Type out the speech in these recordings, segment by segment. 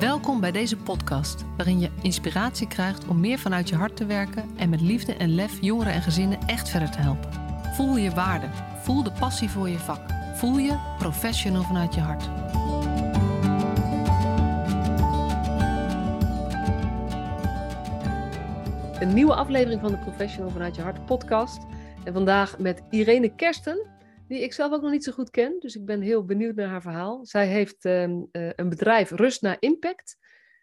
Welkom bij deze podcast, waarin je inspiratie krijgt om meer vanuit je hart te werken en met liefde en lef jongeren en gezinnen echt verder te helpen. Voel je waarde, voel de passie voor je vak, voel je professional vanuit je hart. Een nieuwe aflevering van de Professional vanuit je hart podcast. En vandaag met Irene Kersten, die ik zelf ook nog niet zo goed ken. Dus ik ben heel benieuwd naar haar verhaal. Zij heeft ehm, eh, een bedrijf Rust naar Impact.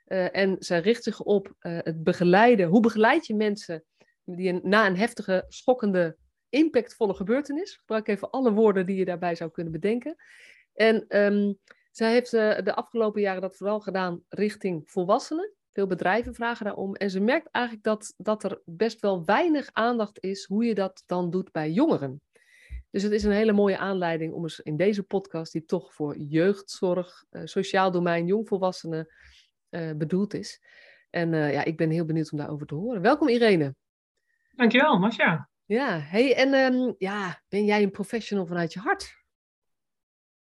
Uh, en zij richt zich op uh, het begeleiden. Hoe begeleid je mensen die een, na een heftige, schokkende, impactvolle gebeurtenis. Ik gebruik even alle woorden die je daarbij zou kunnen bedenken. En um, zij heeft de afgelopen jaren dat vooral gedaan richting volwassenen. Veel bedrijven vragen daarom. En ze merkt eigenlijk dat, dat er best wel weinig aandacht is hoe je dat dan doet bij jongeren. Dus het is een hele mooie aanleiding om eens in deze podcast, die toch voor jeugdzorg, uh, sociaal domein, jongvolwassenen uh, bedoeld is. En uh, ja, ik ben heel benieuwd om daarover te horen. Welkom Irene. Dankjewel, Masja. Ja, hey, en um, ja, ben jij een professional vanuit je hart?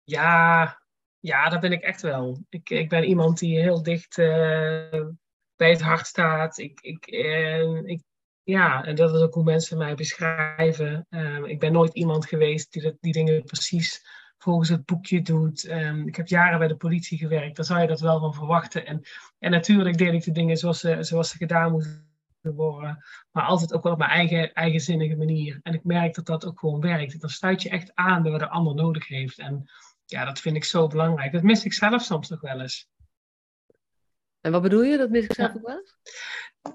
Ja, ja, dat ben ik echt wel. Ik, ik ben iemand die heel dicht bij het hart staat. Ik, ik, ik ja, en dat is ook hoe mensen mij beschrijven. Um, ik ben nooit iemand geweest die dat, die dingen precies volgens het boekje doet. Um, ik heb jaren bij de politie gewerkt, daar zou je dat wel van verwachten. En, en natuurlijk deed ik de dingen zoals ze, zoals ze gedaan moeten worden, maar altijd ook wel op mijn eigen, eigenzinnige manier. En ik merk dat dat ook gewoon werkt. Dan sluit je echt aan bij wat de ander nodig heeft. En ja, dat vind ik zo belangrijk. Dat mis ik zelf soms nog wel eens. En wat bedoel je? Dat mis ik zelf ook wel eens?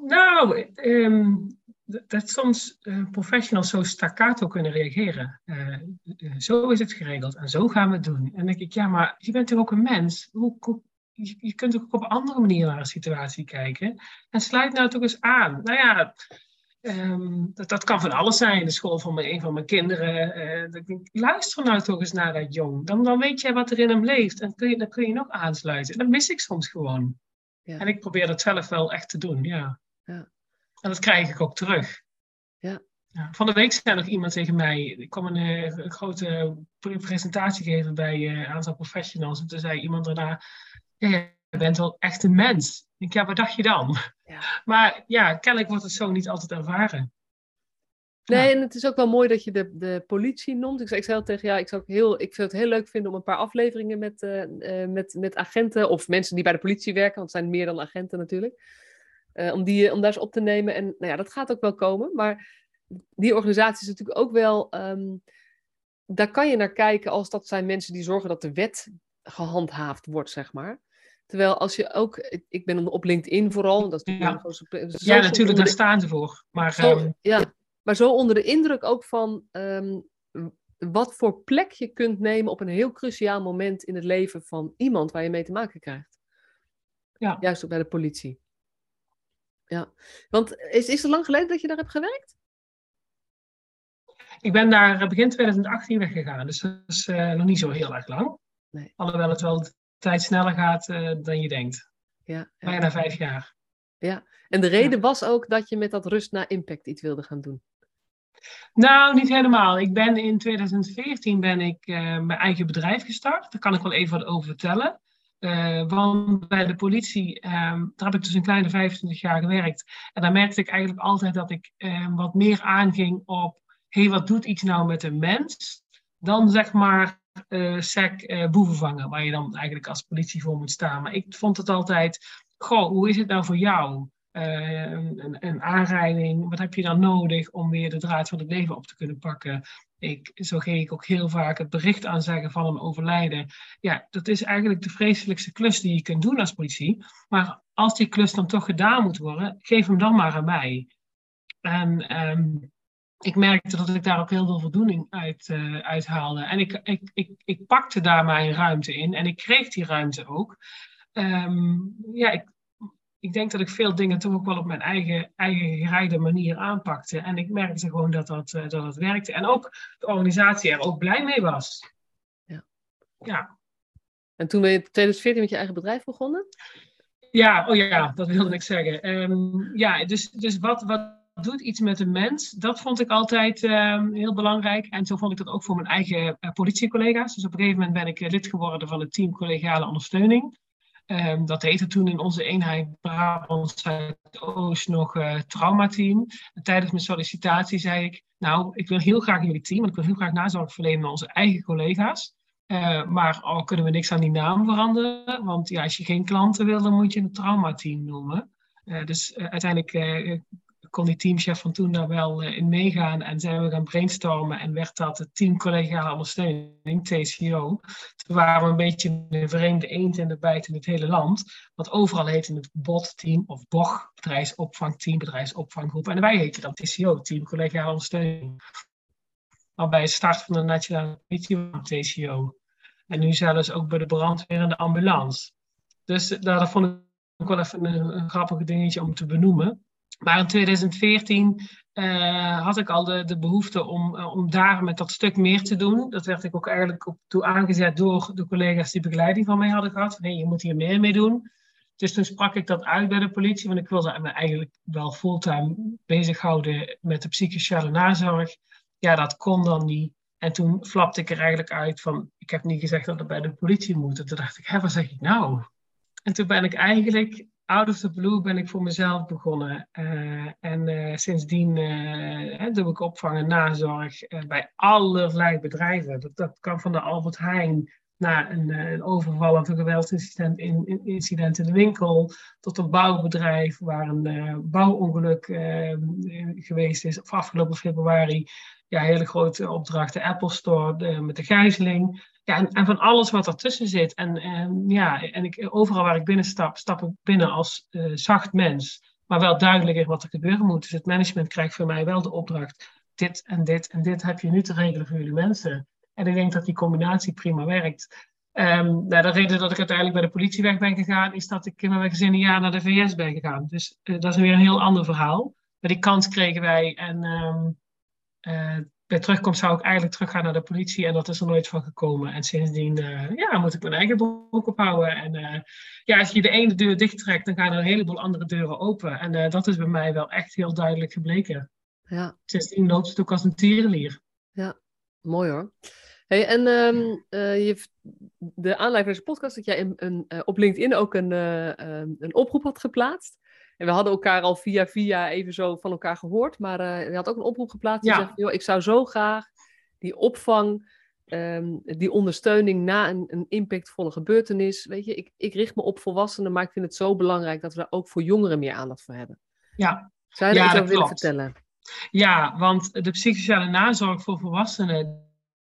Nou, um, dat soms uh, professionals zo staccato kunnen reageren. Uh, uh, zo is het geregeld en zo gaan we het doen. En dan denk ik, ja, maar je bent toch ook een mens? Hoe, hoe, je, je, kunt ook op een andere manier naar een situatie kijken. En sluit nou toch eens aan. Nou ja, um, dat, dat kan van alles zijn. De school van mijn, een van mijn kinderen. dat luister nou toch eens naar dat jong. Dan, dan weet jij wat er in hem leeft. En kun je, dan kun je nog aansluiten. Dat mis ik soms gewoon. Ja. En ik probeer dat zelf wel echt te doen, ja. ja. En dat krijg ik ook terug. Ja. ja. Van de week zei nog iemand tegen mij, ik kwam een, een eh, grote presentatie geven bij uh, een aantal professionals. En toen zei iemand daarna, ja, je bent wel echt een mens. Ik denk, ja, wat dacht je dan? Ja. Maar ja, kennelijk wordt het zo niet altijd ervaren. Nee, en het is ook wel mooi dat je de, de politie noemt. Ik, ik zei al tegen jou, ik, zou heel, ik zou het heel leuk vinden om een paar afleveringen met, uh, met, met agenten of mensen die bij de politie werken, want het zijn meer dan agenten natuurlijk, uh, om, die, om daar eens op te nemen. En nou ja, dat gaat ook wel komen, maar die organisatie is natuurlijk ook wel, um, daar kan je naar kijken als dat zijn mensen die zorgen dat de wet gehandhaafd wordt, zeg maar. Terwijl als je ook, ik ben op LinkedIn vooral, dat is ja, zo, ja natuurlijk, daar staan ze voor. Maar, zo, um, ja, maar zo onder de indruk ook van um, wat voor plek je kunt nemen op een heel cruciaal moment in het leven van iemand waar je mee te maken krijgt. Ja. Juist ook bij de politie. Ja, want is, is het lang geleden dat je daar hebt gewerkt? Ik ben daar begin 2018 weggegaan, dus dat is uh, nog niet zo heel erg lang. Nee. Alhoewel het wel de tijd sneller gaat uh, dan je denkt. Ja, ja. Bijna vijf jaar. Ja, en de reden ja. was ook dat je met dat rust naar impact iets wilde gaan doen. Nou, niet helemaal. Ik ben in 2014 ben ik uh, mijn eigen bedrijf gestart. Daar kan ik wel even wat over vertellen. Uh, want bij de politie, um, daar heb ik dus een kleine 25 jaar gewerkt. En daar merkte ik eigenlijk altijd dat ik um, wat meer aanging op... hé, hey, wat doet iets nou met een mens? Dan zeg maar uh, sec uh, boeven vangen, waar je dan eigenlijk als politie voor moet staan. Maar ik vond het altijd, goh, hoe is het nou voor jou? Uh, een, een, aanrijding, wat heb je dan nodig om weer de draad van het leven op te kunnen pakken? Ik, zo geef ik ook heel vaak het bericht aanzeggen van een overlijden. Ja, dat is eigenlijk de vreselijkste klus die je kunt doen als politie. Maar als die klus dan toch gedaan moet worden, geef hem dan maar aan mij. En um, ik merkte dat ik daar ook heel veel voldoening uit, uh, uit haalde. En ik, ik, ik, ik pakte daar mijn ruimte in en ik kreeg die ruimte ook. Um, ja, ik, ik denk dat ik veel dingen toch ook wel op mijn eigen, eigen gereide manier aanpakte. En ik merkte gewoon dat dat, uh, dat het werkte. En ook de organisatie er ook blij mee was. Ja. ja. En toen ben je in 2014 met je eigen bedrijf begonnen? Ja, oh ja, dat wilde ik zeggen. Um, ja, dus, dus wat, wat doet iets met een mens? Dat vond ik altijd um, heel belangrijk. En zo vond ik dat ook voor mijn eigen uh, politiecollega's. Dus op een gegeven moment ben ik lid geworden van het team collegiale ondersteuning. Um, dat heette toen in onze eenheid Brabant Zuidoost nog uh, traumateam. En tijdens mijn sollicitatie zei ik, nou, ik wil heel graag jullie team, want ik wil heel graag nazorg verlenen aan onze eigen collega's. Uh, maar al kunnen we niks aan die naam veranderen, want ja, als je geen klanten wil, dan moet je een traumateam noemen. Uh, dus uiteindelijk kon die teamchef van toen daar wel uh, in meegaan en zijn we gaan brainstormen en werd dat het team collegiale ondersteuning, TCO. Toen waren we een beetje een vreemde eend in de bijt in het hele land, want overal heette het BOT-team of BOG, bedrijfsopvangteam, bedrijfsopvanggroep. En wij heten dan TCO, team collegiale ondersteuning. Maar bij het start van de nationale politie TCO. En nu zelfs ook bij de brandweer en de ambulance. Dus uh, dat vond ik wel even een, een grappig dingetje om te benoemen. Maar in 2014 uh, had ik al de, de behoefte om, uh, om daar met dat stuk meer te doen. Dat werd ik ook eigenlijk op toe aangezet door de collega's die begeleiding van mij hadden gehad. Je moet hier meer mee doen. Dus toen sprak ik dat uit bij de politie, want ik wilde me eigenlijk wel fulltime bezighouden met de psychosociale nazorg. Ja, dat kon dan niet. En toen flapte ik er eigenlijk uit van, ik heb niet gezegd dat het bij de politie moet. En toen dacht ik, hé, wat zeg ik nou? En toen ben ik eigenlijk out of the blue ben ik voor mezelf begonnen. Uh, en uh, sindsdien uh, doe ik opvang en nazorg bij allerlei bedrijven. Dat, dat kan van de Albert Heijn naar een, een overval of een geweldsincident in, in, incident in de winkel, tot een bouwbedrijf waar een bouwongeluk geweest is, of afgelopen februari. Ja, hele grote opdrachten, Apple Store met de gijzeling. Ja, en, en, van alles wat ertussen zit. En, en, ja, en ik, overal waar ik binnen stap, ik binnen als uh, zacht mens. Maar wel duidelijker wat er gebeuren moet. Dus het management krijgt voor mij wel de opdracht. Dit en dit en dit heb je nu te regelen voor jullie mensen. En ik denk dat die combinatie prima werkt. Um, nou, de reden dat ik uiteindelijk bij de politie weg ben gegaan, is dat ik in mijn gezin een jaar naar de VS ben gegaan. Dus uh, dat is weer een heel ander verhaal. Maar die kans kregen wij. En um, uh, bij terugkomst zou ik eigenlijk teruggaan naar de politie en dat is er nooit van gekomen. En sindsdien uh, ja, moet ik mijn eigen broek ophouden. En uh, ja, als je de ene deur dichttrekt, dan gaan er een heleboel andere deuren open. En uh, dat is bij mij wel echt heel duidelijk gebleken. Ja. Sindsdien loopt het ook als een tierenlier. Ja, mooi hoor. Hey, en um, je, de aanleiding van deze podcast dat jij een, op LinkedIn ook een, een oproep had geplaatst. En we hadden elkaar al via via even zo van elkaar gehoord. Maar uh, je had ook een oproep geplaatst. Die ja. zegt, joh, ik zou zo graag die opvang, um, die ondersteuning na een, een, impactvolle gebeurtenis. Weet je, ik, ik richt me op volwassenen, maar ik vind het zo belangrijk dat we daar ook voor jongeren meer aandacht voor hebben. Ja. Zou je ja, dat over willen vertellen? Ja, want de psychosociale nazorg voor volwassenen,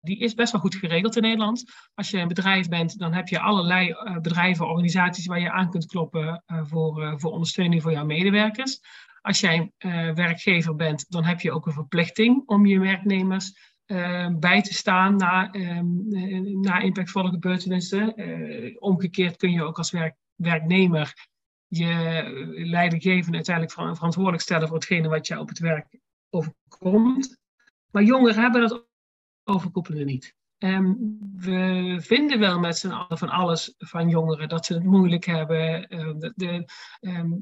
die is best wel goed geregeld in Nederland. Als je een bedrijf bent, dan heb je allerlei uh, bedrijven, organisaties waar je aan kunt kloppen uh, voor, uh, voor ondersteuning voor jouw medewerkers. Als jij werkgever bent, dan heb je ook een verplichting om je werknemers bij te staan na, ehm, na impactvolle gebeurtenissen. omgekeerd kun je ook als werk, werknemer je leidinggevende uiteindelijk verantwoordelijk stellen voor hetgene wat je op het werk overkomt. Maar jongeren hebben dat overkoepelen niet. Um, we vinden wel met z'n allen van alles van jongeren dat ze het moeilijk hebben. Uh, de, um,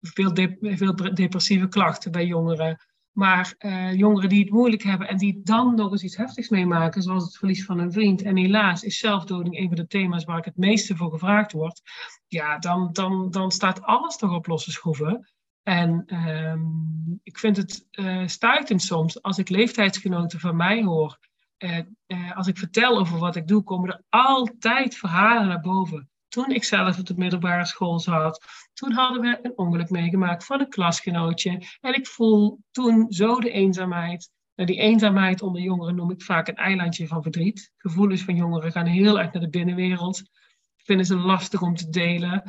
veel, veel, depressieve klachten bij jongeren. Maar uh, jongeren die het moeilijk hebben en die dan nog eens iets heftigs meemaken, zoals het verlies van een vriend. En helaas is zelfdoding een van de thema's waar ik het meeste voor gevraagd word. Ja, dan, dan, dan staat alles toch op losse schroeven. En um, ik vind het uh, stuitend soms als ik leeftijdsgenoten van mij hoor. Uh, uh, als ik vertel over wat ik doe, komen er altijd verhalen naar boven. Toen ik zelf op de middelbare school zat, toen hadden we een ongeluk meegemaakt van een klasgenootje. En ik voel toen zo de eenzaamheid. Nou, die eenzaamheid onder jongeren noem ik vaak een eilandje van verdriet. Gevoelens van jongeren gaan heel erg naar de binnenwereld. Vinden ze lastig om te delen.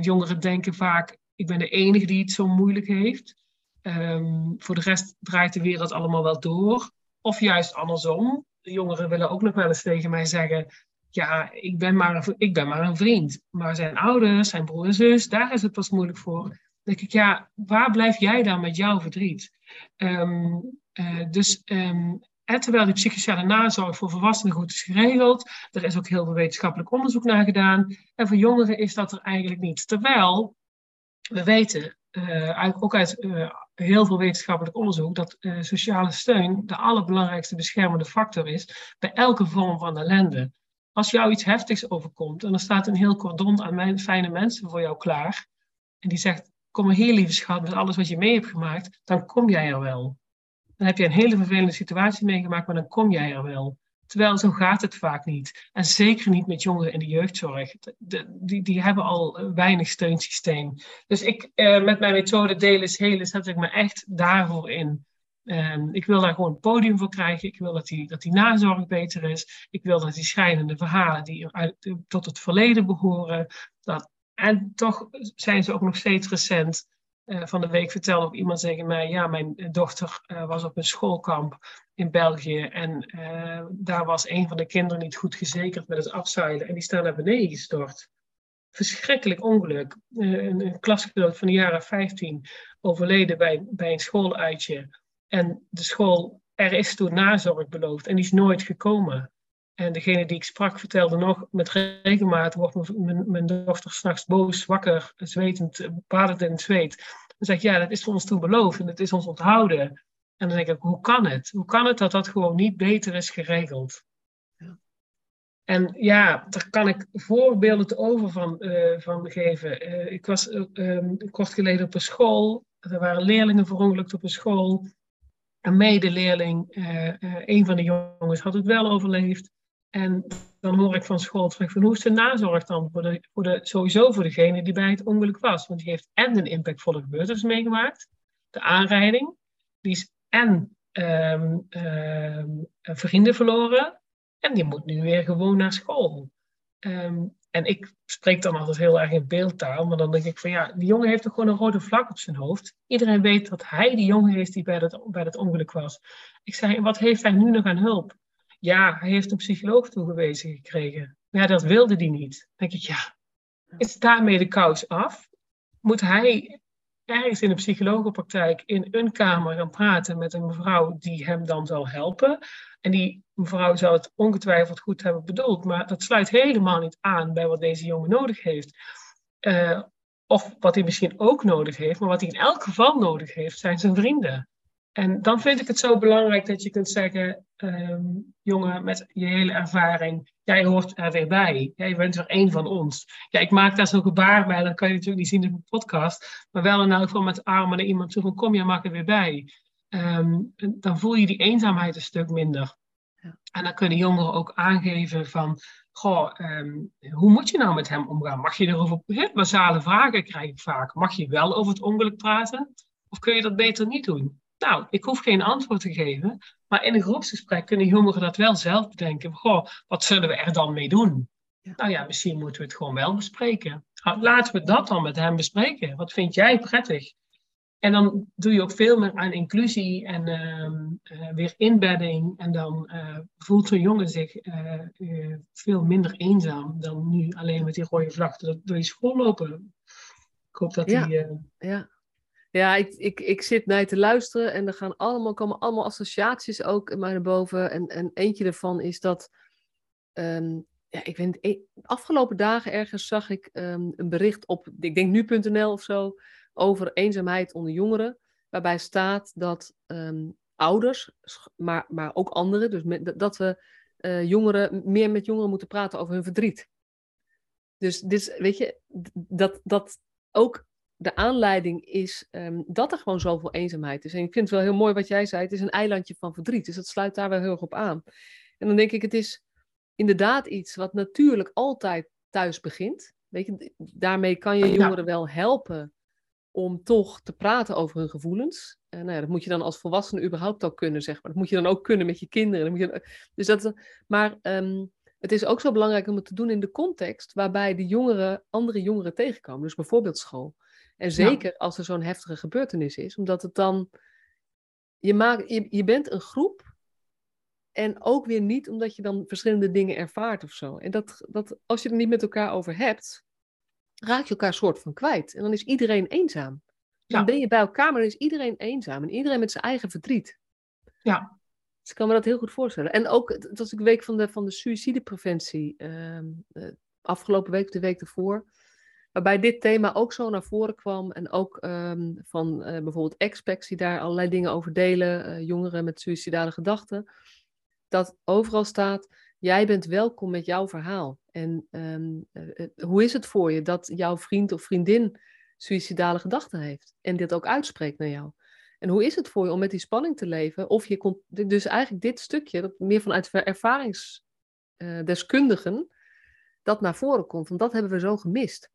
Jongeren denken vaak, ik ben de enige die het zo moeilijk heeft. Um, voor de rest draait de wereld allemaal wel door. Of juist andersom. De jongeren willen ook nog wel eens tegen mij zeggen: Ja, ik ben maar een, ik ben maar een vriend. Maar zijn ouders, zijn broer en zus, daar is het pas moeilijk voor. Dan denk ik: Ja, waar blijf jij dan met jouw verdriet? Um, uh, dus. En terwijl die psychosociale nazorg voor volwassenen goed is geregeld, er is ook heel veel wetenschappelijk onderzoek naar gedaan. En voor jongeren is dat er eigenlijk niet. Terwijl we weten, uh, ook uit uh, heel veel wetenschappelijk onderzoek, dat uh, sociale steun de allerbelangrijkste beschermende factor is bij elke vorm van ellende. als jou iets heftigs overkomt en er staat een heel cordon aan fijne mensen voor jou klaar, en die zegt, kom maar hier lieve schat met alles wat je mee hebt gemaakt, dan kom jij er wel. Dan heb je een hele vervelende situatie meegemaakt, maar dan kom jij er wel. Terwijl zo gaat het vaak niet. En zeker niet met jongeren in de jeugdzorg. die, die hebben al weinig steunsysteem. Dus ik, eh, met mijn methode Delen is Helen, zet ik me echt daarvoor in. Um, ik wil daar gewoon een podium voor krijgen. Ik wil dat die, dat die nazorg beter is. Ik wil dat die schrijnende verhalen die uit, tot het verleden behoren. Dat, en toch zijn ze ook nog steeds recent. Uh, van de week vertelde ook iemand tegen mij: Ja, mijn dochter uh, was op een schoolkamp in België. En uh, daar was een van de kinderen niet goed gezekerd met het afzeilen. En die staan naar beneden gestort. Verschrikkelijk ongeluk. een, een klasgenoot van de jaren 15 overleden bij, bij een schooluitje. En de school, er is toen nazorg beloofd en die is nooit gekomen. En degene die ik sprak vertelde nog, met regelmaat wordt mijn, mijn dochter s'nachts boos, wakker, zwetend, badend in het zweet. Dan zeg ik, ja, dat is voor ons toen beloofd en het is ons onthouden. En dan denk ik, hoe kan het? Hoe kan het dat dat gewoon niet beter is geregeld? Ja. En ja, daar kan ik voorbeelden over van, uh, van geven. Uh, ik was uh, kort geleden op een school. Er waren leerlingen verongelukt op een school een medeleerling, uh, uh, een van de jongens had het wel overleefd. En dan hoor ik van school terug van hoe is de nazorg dan voor de, voor de, sowieso voor degene die bij het ongeluk was. Want die heeft en een impactvolle gebeurtenis meegemaakt, de aanrijding. Die is en um, um, vrienden verloren. En die moet nu weer gewoon naar school. Um, en ik spreek dan altijd heel erg in beeldtaal, maar dan denk ik van ja, die jongen heeft toch gewoon een rode vlak op zijn hoofd. Iedereen weet dat hij die jongen is die bij dat, bij dat ongeluk was. Ik zei, wat heeft hij nu nog aan hulp? Ja, hij heeft een psycholoog toegewezen gekregen. Ja, dat wilde hij niet. Dan denk ik, ja, is daarmee de kous af? Moet hij ergens in een psychologenpraktijk in een kamer gaan praten met een mevrouw die hem dan zal helpen? En die mevrouw zou het ongetwijfeld goed hebben bedoeld, maar dat sluit helemaal niet aan bij wat deze jongen nodig heeft. Uh, of wat hij misschien ook nodig heeft, maar wat hij in elk geval nodig heeft, zijn zijn vrienden. En dan vind ik het zo belangrijk dat je kunt zeggen, um, jongen, met je hele ervaring, jij hoort er weer bij. Jij bent er één van ons. Ja, ik maak daar zo'n gebaar bij, dat kan je natuurlijk niet zien in de podcast, maar wel in elk geval met armen naar iemand toe van, kom, jij mag er weer bij. Um, dan voel je die eenzaamheid een stuk minder. Ja. En dan kunnen jongeren ook aangeven van, goh, um, hoe moet je nou met hem omgaan? Mag je erover, heel basale vragen krijg ik vaak. Mag je wel over het ongeluk praten? Of kun je dat beter niet doen? Nou, ik hoef geen antwoord te geven, maar in een groepsgesprek kunnen jongeren dat wel zelf bedenken. Goh, wat zullen we er dan mee doen? Ja. Nou ja, misschien moeten we het gewoon wel bespreken. Nou, laten we dat dan met hem bespreken. Wat vind jij prettig? En dan doe je ook veel meer aan inclusie en uh, weer inbedding. En dan uh, voelt zo'n jongen zich uh, veel minder eenzaam dan nu alleen met die rode vlag door je school lopen. Ik hoop dat ja. die. Ja, ja ik, ik, ik zit naar te luisteren en er gaan allemaal, komen allemaal associaties ook mij naar boven. En, en eentje daarvan is dat. Um, ja, ik weet, afgelopen dagen ergens zag ik um, een bericht op, ik denk nu.nl of zo over eenzaamheid onder jongeren, waarbij staat dat um, ouders, maar, maar ook anderen, dus met, dat we uh, jongeren, meer met jongeren moeten praten over hun verdriet. Dus dit, weet je, dat, dat ook de aanleiding is um, dat er gewoon zoveel eenzaamheid is. En ik vind het wel heel mooi wat jij zei, het is een eilandje van verdriet, dus dat sluit daar wel heel erg op aan. En dan denk ik, het is inderdaad iets wat natuurlijk altijd thuis begint. Weet je, daarmee kan je jongeren wel helpen om toch te praten over hun gevoelens. Uh, nou ja, dat moet je dan als volwassene überhaupt ook kunnen, zeg maar. Dat moet je dan ook kunnen met je kinderen. moet je, dus dat, maar um, het is ook zo belangrijk om het te doen in de context waarbij de jongeren andere jongeren tegenkomen. Dus bijvoorbeeld school. En zeker ja. als er zo'n heftige gebeurtenis is, omdat het dan. Je, maakt, je, je bent een groep. En ook weer niet omdat je dan verschillende dingen ervaart of zo. En dat, dat als je er niet met elkaar over hebt, raak je elkaar soort van kwijt. En dan is iedereen eenzaam. Dan ja. ben je bij elkaar, maar dan is iedereen eenzaam. En iedereen met zijn eigen verdriet. Ja. Dus ik kan me dat heel goed voorstellen. En ook, het was de week van de, van de suïcidepreventie. Uh, uh, afgelopen week, de week ervoor. Waarbij dit thema ook zo naar voren kwam. En ook um, van uh, bijvoorbeeld experts die daar allerlei dingen over delen. jongeren met suïcidale gedachten. Dat overal staat, jij bent welkom met jouw verhaal. En ehm, eh, hoe is het voor je dat jouw vriend of vriendin suïcidale gedachten heeft en dit ook uitspreekt naar jou? En hoe is het voor je om met die spanning te leven? Of je dus eigenlijk dit stukje, dat meer vanuit ervaringsdeskundigen, dat naar voren komt. Want dat hebben we zo gemist.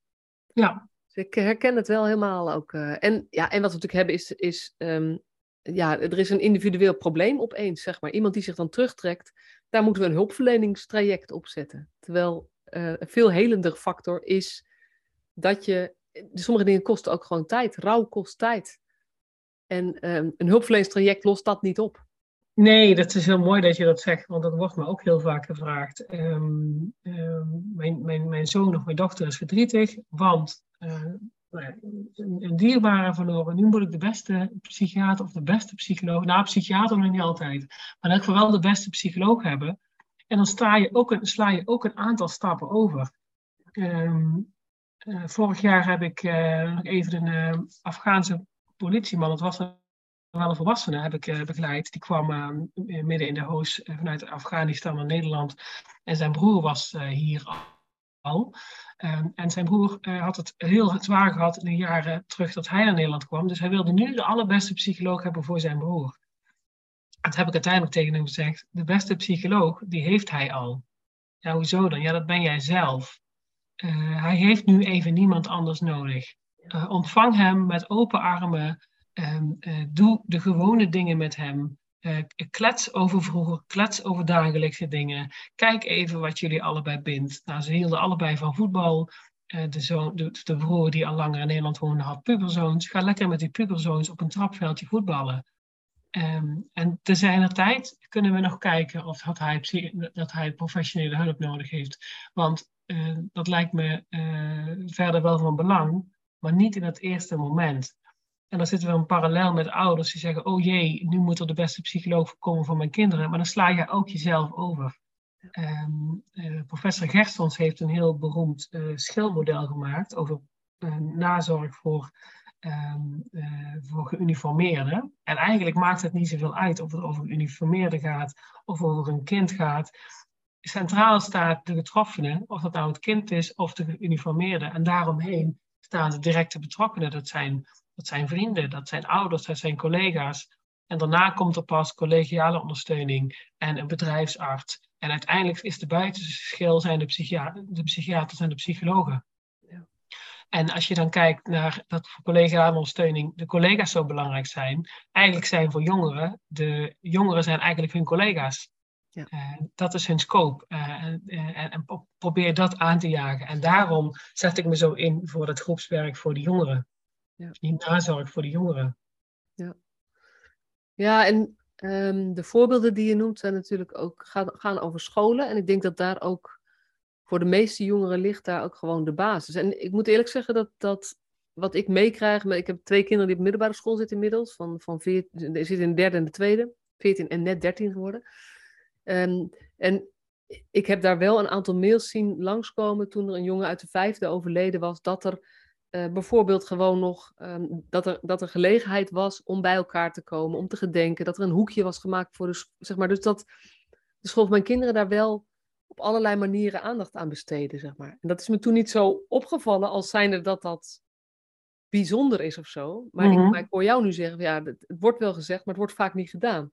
Ja. Dus ik herken het wel helemaal ook. Uh, en, ja, en wat we natuurlijk hebben is, is um, ja, er is een individueel probleem opeens, zeg maar. Iemand die zich dan terugtrekt, daar moeten we een hulpverleningstraject op zetten. Terwijl uh, een veel helender factor is dat je, sommige dingen kosten ook gewoon tijd. Rouw kost tijd. En um, een hulpverleningstraject lost dat niet op. Nee, dat is heel mooi dat je dat zegt, want dat wordt me ook heel vaak gevraagd. Um, um, mijn, mijn, mijn zoon of mijn dochter is verdrietig, want uh, een, een dierbare verloren. Nu moet ik de beste psychiater of de beste psycholoog, nou psychiater nog niet altijd, maar dat ik wel de beste psycholoog hebben. En dan sla je ook een, sla je ook een aantal stappen over. Um, uh, vorig jaar heb ik even een Afghaanse politieman, was een wel een volwassene, heb ik begeleid. Die kwam midden in de hoos vanuit Afghanistan naar Nederland. En zijn broer was hier al. Um, en zijn broer had het heel zwaar gehad in de jaren terug dat hij naar Nederland kwam. Dus hij wilde nu de allerbeste psycholoog hebben voor zijn broer. Dat heb ik uiteindelijk tegen hem gezegd. De beste psycholoog, die heeft hij al. Ja, hoezo dan? Ja, dat ben jij zelf. Uh, hij heeft nu even niemand anders nodig. Uh, ontvang hem met open armen. Um, doe de gewone dingen met hem. Uh, klets over vroeger, klets over dagelijkse dingen. Kijk even wat jullie allebei bindt. Nou, ze hielden allebei van voetbal. Uh, de, zoon, de, broer die al langer in Nederland woonde had puberzoons. Ga lekker met die puberzoons op een trapveldje voetballen. Um, en te zijner tijd kunnen we nog kijken of dat hij, dat hij professionele hulp nodig heeft. Want dat lijkt me verder wel van belang, maar niet in het eerste moment. En dan zitten we een parallel met ouders die zeggen: Oh jee, nu moet er de beste psycholoog komen voor mijn kinderen. Maar dan sla je ook jezelf over. Um, uh, professor Gerstons heeft een heel beroemd uh, schilmodel gemaakt over uh, nazorg voor, um, voor geuniformeerden. En eigenlijk maakt het niet zoveel uit of het over geuniformeerden gaat of over een kind gaat. Centraal staat de getroffene, of dat nou het kind is of de geuniformeerde. En daaromheen staan de directe betrokkenen. Dat zijn dat zijn vrienden, dat zijn ouders, dat zijn collega's. En daarna komt er pas collegiale ondersteuning en een bedrijfsarts. En uiteindelijk is de buitenschil zijn de, de psychiaters en de psychologen. Ja. En als je dan kijkt naar dat voor collegiale ondersteuning de collega's zo belangrijk zijn, eigenlijk zijn voor jongeren, de jongeren zijn eigenlijk hun collega's. Ja. Uh, dat is hun scope. Uh, en, en, en, probeer dat aan te jagen. En daarom zet ik me zo in voor het groepswerk voor de jongeren ja. die nazorg voor de jongeren. Ja, ja en um, de voorbeelden die je noemt zijn natuurlijk ook, gaan, gaan over scholen. En ik denk dat daar ook voor de meeste jongeren ligt daar ook gewoon de basis. En ik moet eerlijk zeggen dat, dat wat ik meekrijg, ik heb twee kinderen die op middelbare school zitten inmiddels, van, van 14, zitten in de derde en de tweede, 14 en net 13 geworden. Um, en ik heb daar wel een aantal mails zien langskomen toen er een jongen uit de vijfde overleden was, dat er uh, bijvoorbeeld gewoon nog um, dat, er, dat er gelegenheid was om bij elkaar te komen, om te gedenken, dat er een hoekje was gemaakt voor de zeg maar. Dus dat de school van mijn kinderen daar wel op allerlei manieren aandacht aan besteden, zeg maar. En dat is me toen niet zo opgevallen als zijnde dat dat bijzonder is of zo. Maar, ik, mhm. maar ik hoor jou nu zeggen, ja, het, het wordt wel gezegd, maar het wordt vaak niet gedaan.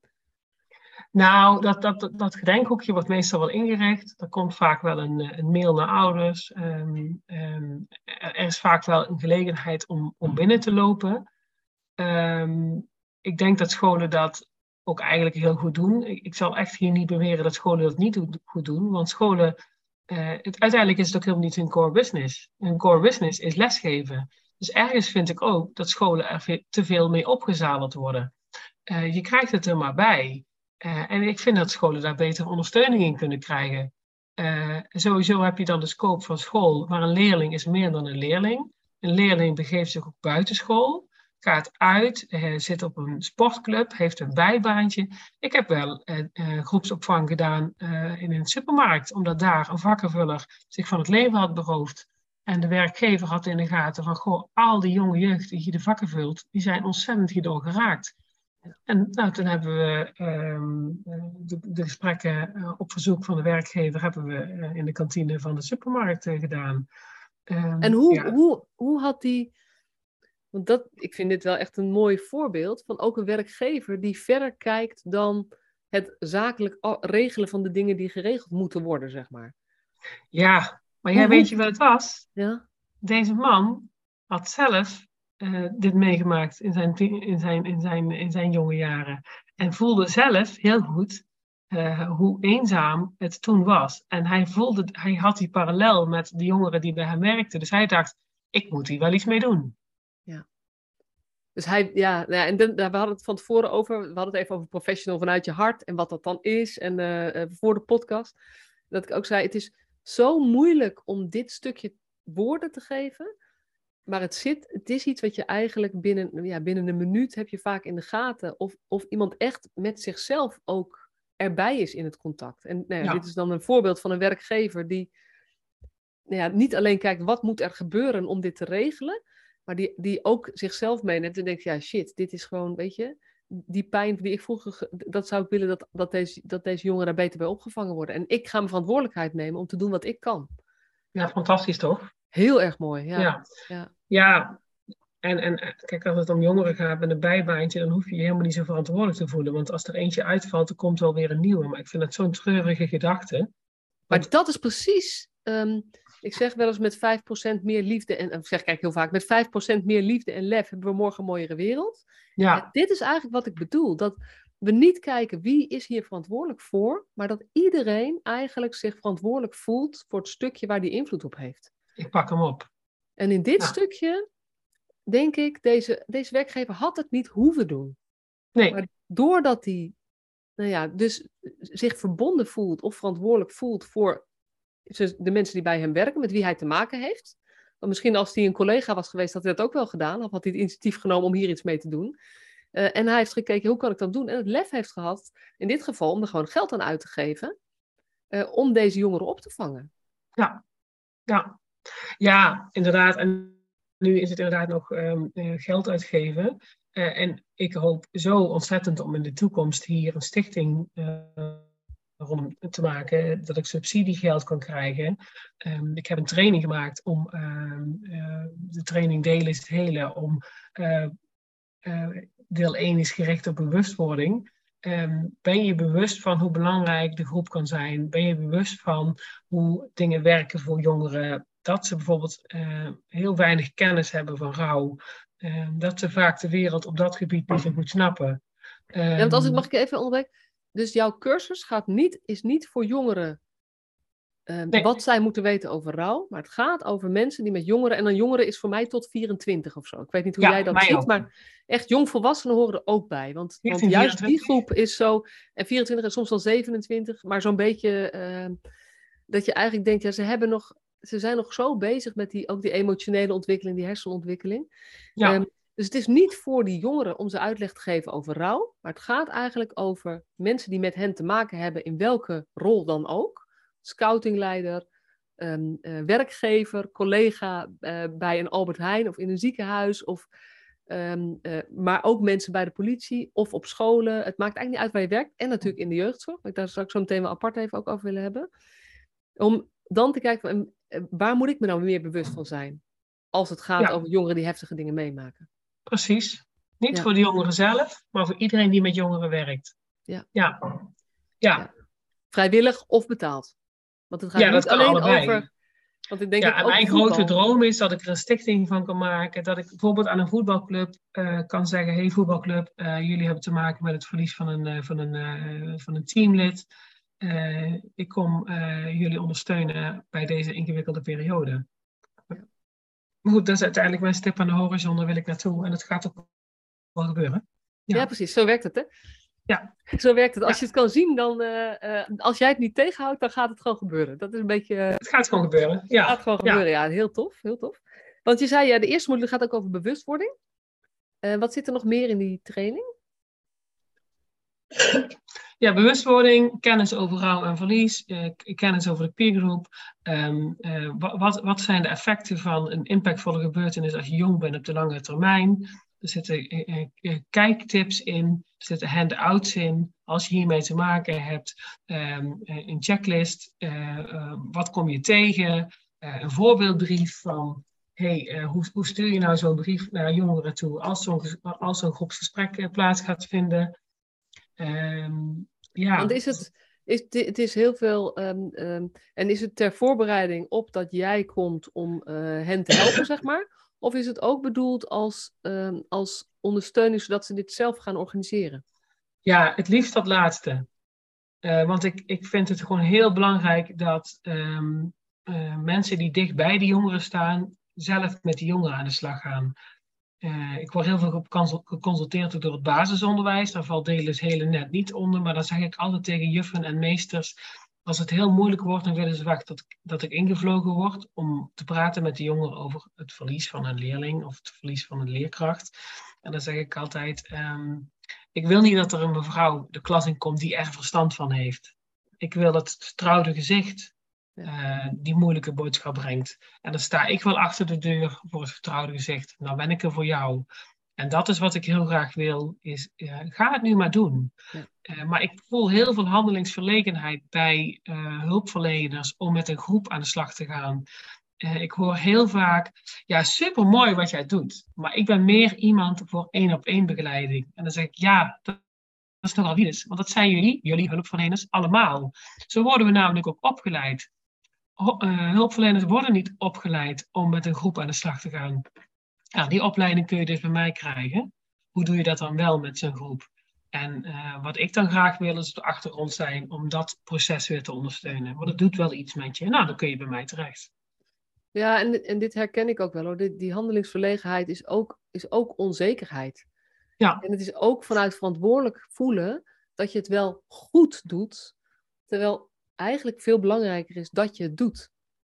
Nou, dat, dat, dat gedenkhoekje wordt meestal wel ingericht. Er komt vaak wel een, eh, een mail naar ouders. Um, um, er is vaak wel een gelegenheid om, om binnen te lopen. Um, ik denk dat scholen dat ook eigenlijk heel goed doen. Ik, zal echt hier niet beweren dat scholen dat niet goed doen. Want scholen, uh, het, uiteindelijk is het ook helemaal niet hun core business. Hun core business is lesgeven. Dus ergens vind ik ook dat scholen er te veel mee opgezadeld worden. Uh, je krijgt het er maar bij. Uh, en ik vind dat scholen daar beter ondersteuning in kunnen krijgen. Uh, sowieso heb je dan de scope van school, maar een leerling is meer dan een leerling. Een leerling begeeft zich ook buiten school, gaat uit, uh, zit op een sportclub, heeft een bijbaantje. Ik heb wel groepsopvang gedaan in een supermarkt, omdat daar een vakkenvuller zich van het leven had beroofd. En de werkgever had in de gaten van, goh, al die jonge jeugd die je de vakken vult, die zijn ontzettend hierdoor geraakt. En nou, toen hebben we ehm, de, de, gesprekken op verzoek van de werkgever hebben we in de kantine van de supermarkt gedaan. Ehm, en hoe, hoe, hoe had die. Want dat, ik vind dit wel echt een mooi voorbeeld van ook een werkgever die verder kijkt dan het zakelijk regelen van de dingen die geregeld moeten worden, zeg maar. Ja, maar jij weet je wat het was? Ja. Deze man had zelf uh, dit meegemaakt in zijn, in, zijn, in, zijn, in zijn jonge jaren. En voelde zelf heel goed uh, hoe eenzaam het toen was. En hij voelde, hij had die parallel met de jongeren die bij hem werkten. Dus hij dacht, ik moet hier wel iets mee doen. Ja. Dus hij, ja, nou ja en dan, we hadden het van tevoren over, we hadden het even over professional vanuit je hart en wat dat dan is. En uh, voor de podcast, dat ik ook zei, het is zo moeilijk om dit stukje woorden te geven. Maar het, zit, het is iets wat je eigenlijk binnen, ja, binnen een minuut heb je vaak in de gaten. Of, of iemand echt met zichzelf ook erbij is in het contact. En nou ja, dit is dan een voorbeeld van een werkgever die nou ja, niet alleen kijkt wat moet er gebeuren om dit te regelen, maar die, die ook zichzelf meeneemt en denkt, ja shit, dit is gewoon, weet je, die pijn die ik vroeger, dat zou ik willen dat, dat, deze, dat deze jongeren daar beter bij opgevangen worden. En ik ga mijn verantwoordelijkheid nemen om te doen wat ik kan. Ja, fantastisch toch? Heel erg mooi, ja. Ja, ja. ja en, en kijk, als het om jongeren gaat met een bijbaantje, dan hoef je je helemaal niet zo verantwoordelijk te voelen. Want als er eentje uitvalt, dan komt wel weer een nieuwe. Maar ik vind dat zo'n treurige gedachte. Maar dat is precies, ehm, ik zeg wel eens met 5% meer liefde, en ik zeg kijk heel vaak, met 5% meer liefde en lef hebben we morgen een mooiere wereld. Ja. dit is eigenlijk wat ik bedoel. Dat we niet kijken wie is hier verantwoordelijk voor, maar dat iedereen eigenlijk zich verantwoordelijk voelt voor het stukje waar die invloed op heeft. Ik pak hem op. En in dit stukje denk ik, deze, deze werkgever had het niet hoeven doen. Nee. Maar doordat hij nou ja, dus zich verbonden voelt of verantwoordelijk voelt voor de mensen die bij hem werken, met wie hij te maken heeft. Want misschien als hij een collega was geweest, had hij dat ook wel gedaan. Of had hij het initiatief genomen om hier iets mee te doen. Uh, en hij heeft gekeken, hoe kan ik dat doen? En het lef heeft gehad, in dit geval, om er gewoon geld aan uit te geven. Uh, om deze jongeren op te vangen. Ja, ja. Ja inderdaad. En nu is het inderdaad nog um, geld uitgeven. Uh, en ik hoop zo ontzettend om in de toekomst hier een stichting uh, rond te maken, dat ik subsidiegeld kan krijgen. Um, ik heb een training gemaakt om uh, de training delen is het hele, om deel 1 is gericht op bewustwording. Ben je bewust van hoe belangrijk de groep kan zijn? Ben je bewust van hoe dingen werken voor jongeren? Dat ze bijvoorbeeld uh, heel weinig kennis hebben van rouw. Uh, dat ze vaak de wereld op dat gebied niet zo goed snappen. ja, want als ik ehm, mag ik even onderbreken. Dus jouw cursus gaat niet, is niet voor jongeren uh, wat zij moeten weten over rouw. Maar het gaat over mensen die met jongeren. En dan jongeren is voor mij tot 24 of zo. Ik weet niet hoe jij dat ziet. Ook. Maar echt jongvolwassenen horen er ook bij. Want, want juist die groep is zo. En 24 en soms wel 27. Maar zo'n beetje. Ehm, dat je eigenlijk denkt, ja, ze hebben nog ze zijn nog zo bezig met die, ook die emotionele ontwikkeling, die hersenontwikkeling. Ja. Ehm, dus het is niet voor die jongeren om ze uitleg te geven over rouw, maar het gaat eigenlijk over mensen die met hen te maken hebben, in welke rol dan ook. Scoutingleider, um, werkgever, collega uh, bij een Albert Heijn of in een ziekenhuis, of, um, uh, maar ook mensen bij de politie of op scholen. Het maakt eigenlijk niet uit waar je werkt. En natuurlijk in de jeugdzorg, waar ik daar straks zo meteen wel apart even ook over willen hebben. Om dan te kijken, eh, waar moet ik me nou meer bewust van zijn? Als het gaat over jongeren die heftige dingen meemaken. Precies. Niet voor de jongeren zelf, maar voor iedereen die met jongeren werkt. Ja. Ja. ja. Vrijwillig of betaald. Want het gaat ja, niet alleen allebei. over. Want ik denk ja, en mijn grote droom is dat ik er een stichting van kan maken. Dat ik bijvoorbeeld aan een voetbalclub uh, kan zeggen: hey, voetbalclub, uh, jullie hebben te maken met het verlies van een, uh, van een, van een teamlid. Uh, ik kom uh, jullie ondersteunen bij deze ingewikkelde periode. Maar goed, dat is uiteindelijk mijn stip aan de horizon, daar wil ik naartoe. En het gaat ook wel gebeuren. Ja, ja precies. Zo werkt het, hè? Ja. Zo werkt het. Als je het kan zien, dan... Uh, als jij het niet tegenhoudt, dan gaat het gewoon gebeuren. Dat is een beetje... het gaat gewoon gebeuren, ja. Het gaat gewoon gebeuren, ja. Heel tof, heel tof. Want je zei, ja, de eerste module gaat ook over bewustwording. wat zit er nog meer in die training? Ja, bewustwording, kennis over rouw en verlies, eh, kennis over de peergroep. Um, wat, wat zijn de effecten van een impactvolle gebeurtenis als je jong bent op de lange termijn? Er zitten kijktips in, er zitten handouts in. Als je hiermee te maken hebt, ehm, een checklist. wat kom je tegen? een voorbeeldbrief van hey, hoe, hoe, stuur je nou zo'n brief naar jongeren toe als zo'n, als zo'n groepsgesprek plaats gaat vinden? Um, ja. Want is het, is, het is heel veel. Um, um, en is het ter voorbereiding op dat jij komt om uh, hen te helpen, zeg maar? Of is het ook bedoeld als, als ondersteuning zodat ze dit zelf gaan organiseren? Ja, het liefst dat laatste. Uh, want ik, ik vind het gewoon heel belangrijk dat uh, mensen die dicht bij de jongeren staan, zelf met die jongeren aan de slag gaan. Uh, ik word heel veel geconsulteerd door het basisonderwijs. Daar valt Delis hele net niet onder. Maar dan zeg ik altijd tegen juffen en meesters. Als het heel moeilijk wordt, dan willen ze wacht dat, dat ik ingevlogen word om te praten met de jongeren over het verlies van een leerling of het verlies van een leerkracht. En dan zeg ik altijd: um, Ik wil niet dat er een mevrouw de klas in komt die er verstand van heeft. Ik wil het vertrouwde gezicht uh, die moeilijke boodschap brengt. En dan sta ik wel achter de deur voor het vertrouwde gezicht. Nou ben ik er voor jou. En dat is wat ik heel graag wil, is uh, ga het nu maar doen. Ja. Uh, maar ik voel heel veel handelingsverlegenheid bij hulpverleners om met een groep aan de slag te gaan. ik hoor heel vaak, ja super mooi wat jij doet, maar ik ben meer iemand voor één op één begeleiding. En dan zeg ik, ja, dat, dat is nogal wie Want dat zijn jullie, jullie hulpverleners, allemaal. Zo worden we namelijk ook opgeleid. Eh, hulpverleners worden niet opgeleid om met een groep aan de slag te gaan. Ja, die opleiding kun je dus bij mij krijgen. Hoe doe je dat dan wel met zo'n groep? En uh, wat ik dan graag wil, is de achtergrond zijn om dat proces weer te ondersteunen. Want het doet wel iets met je. Nou, dan kun je bij mij terecht. Ja, en, en dit herken ik ook wel hoor. Die, die handelingsverlegenheid is ook, is ook onzekerheid. Ja. En het is ook vanuit verantwoordelijk voelen dat je het wel goed doet. Terwijl eigenlijk veel belangrijker is dat je het doet.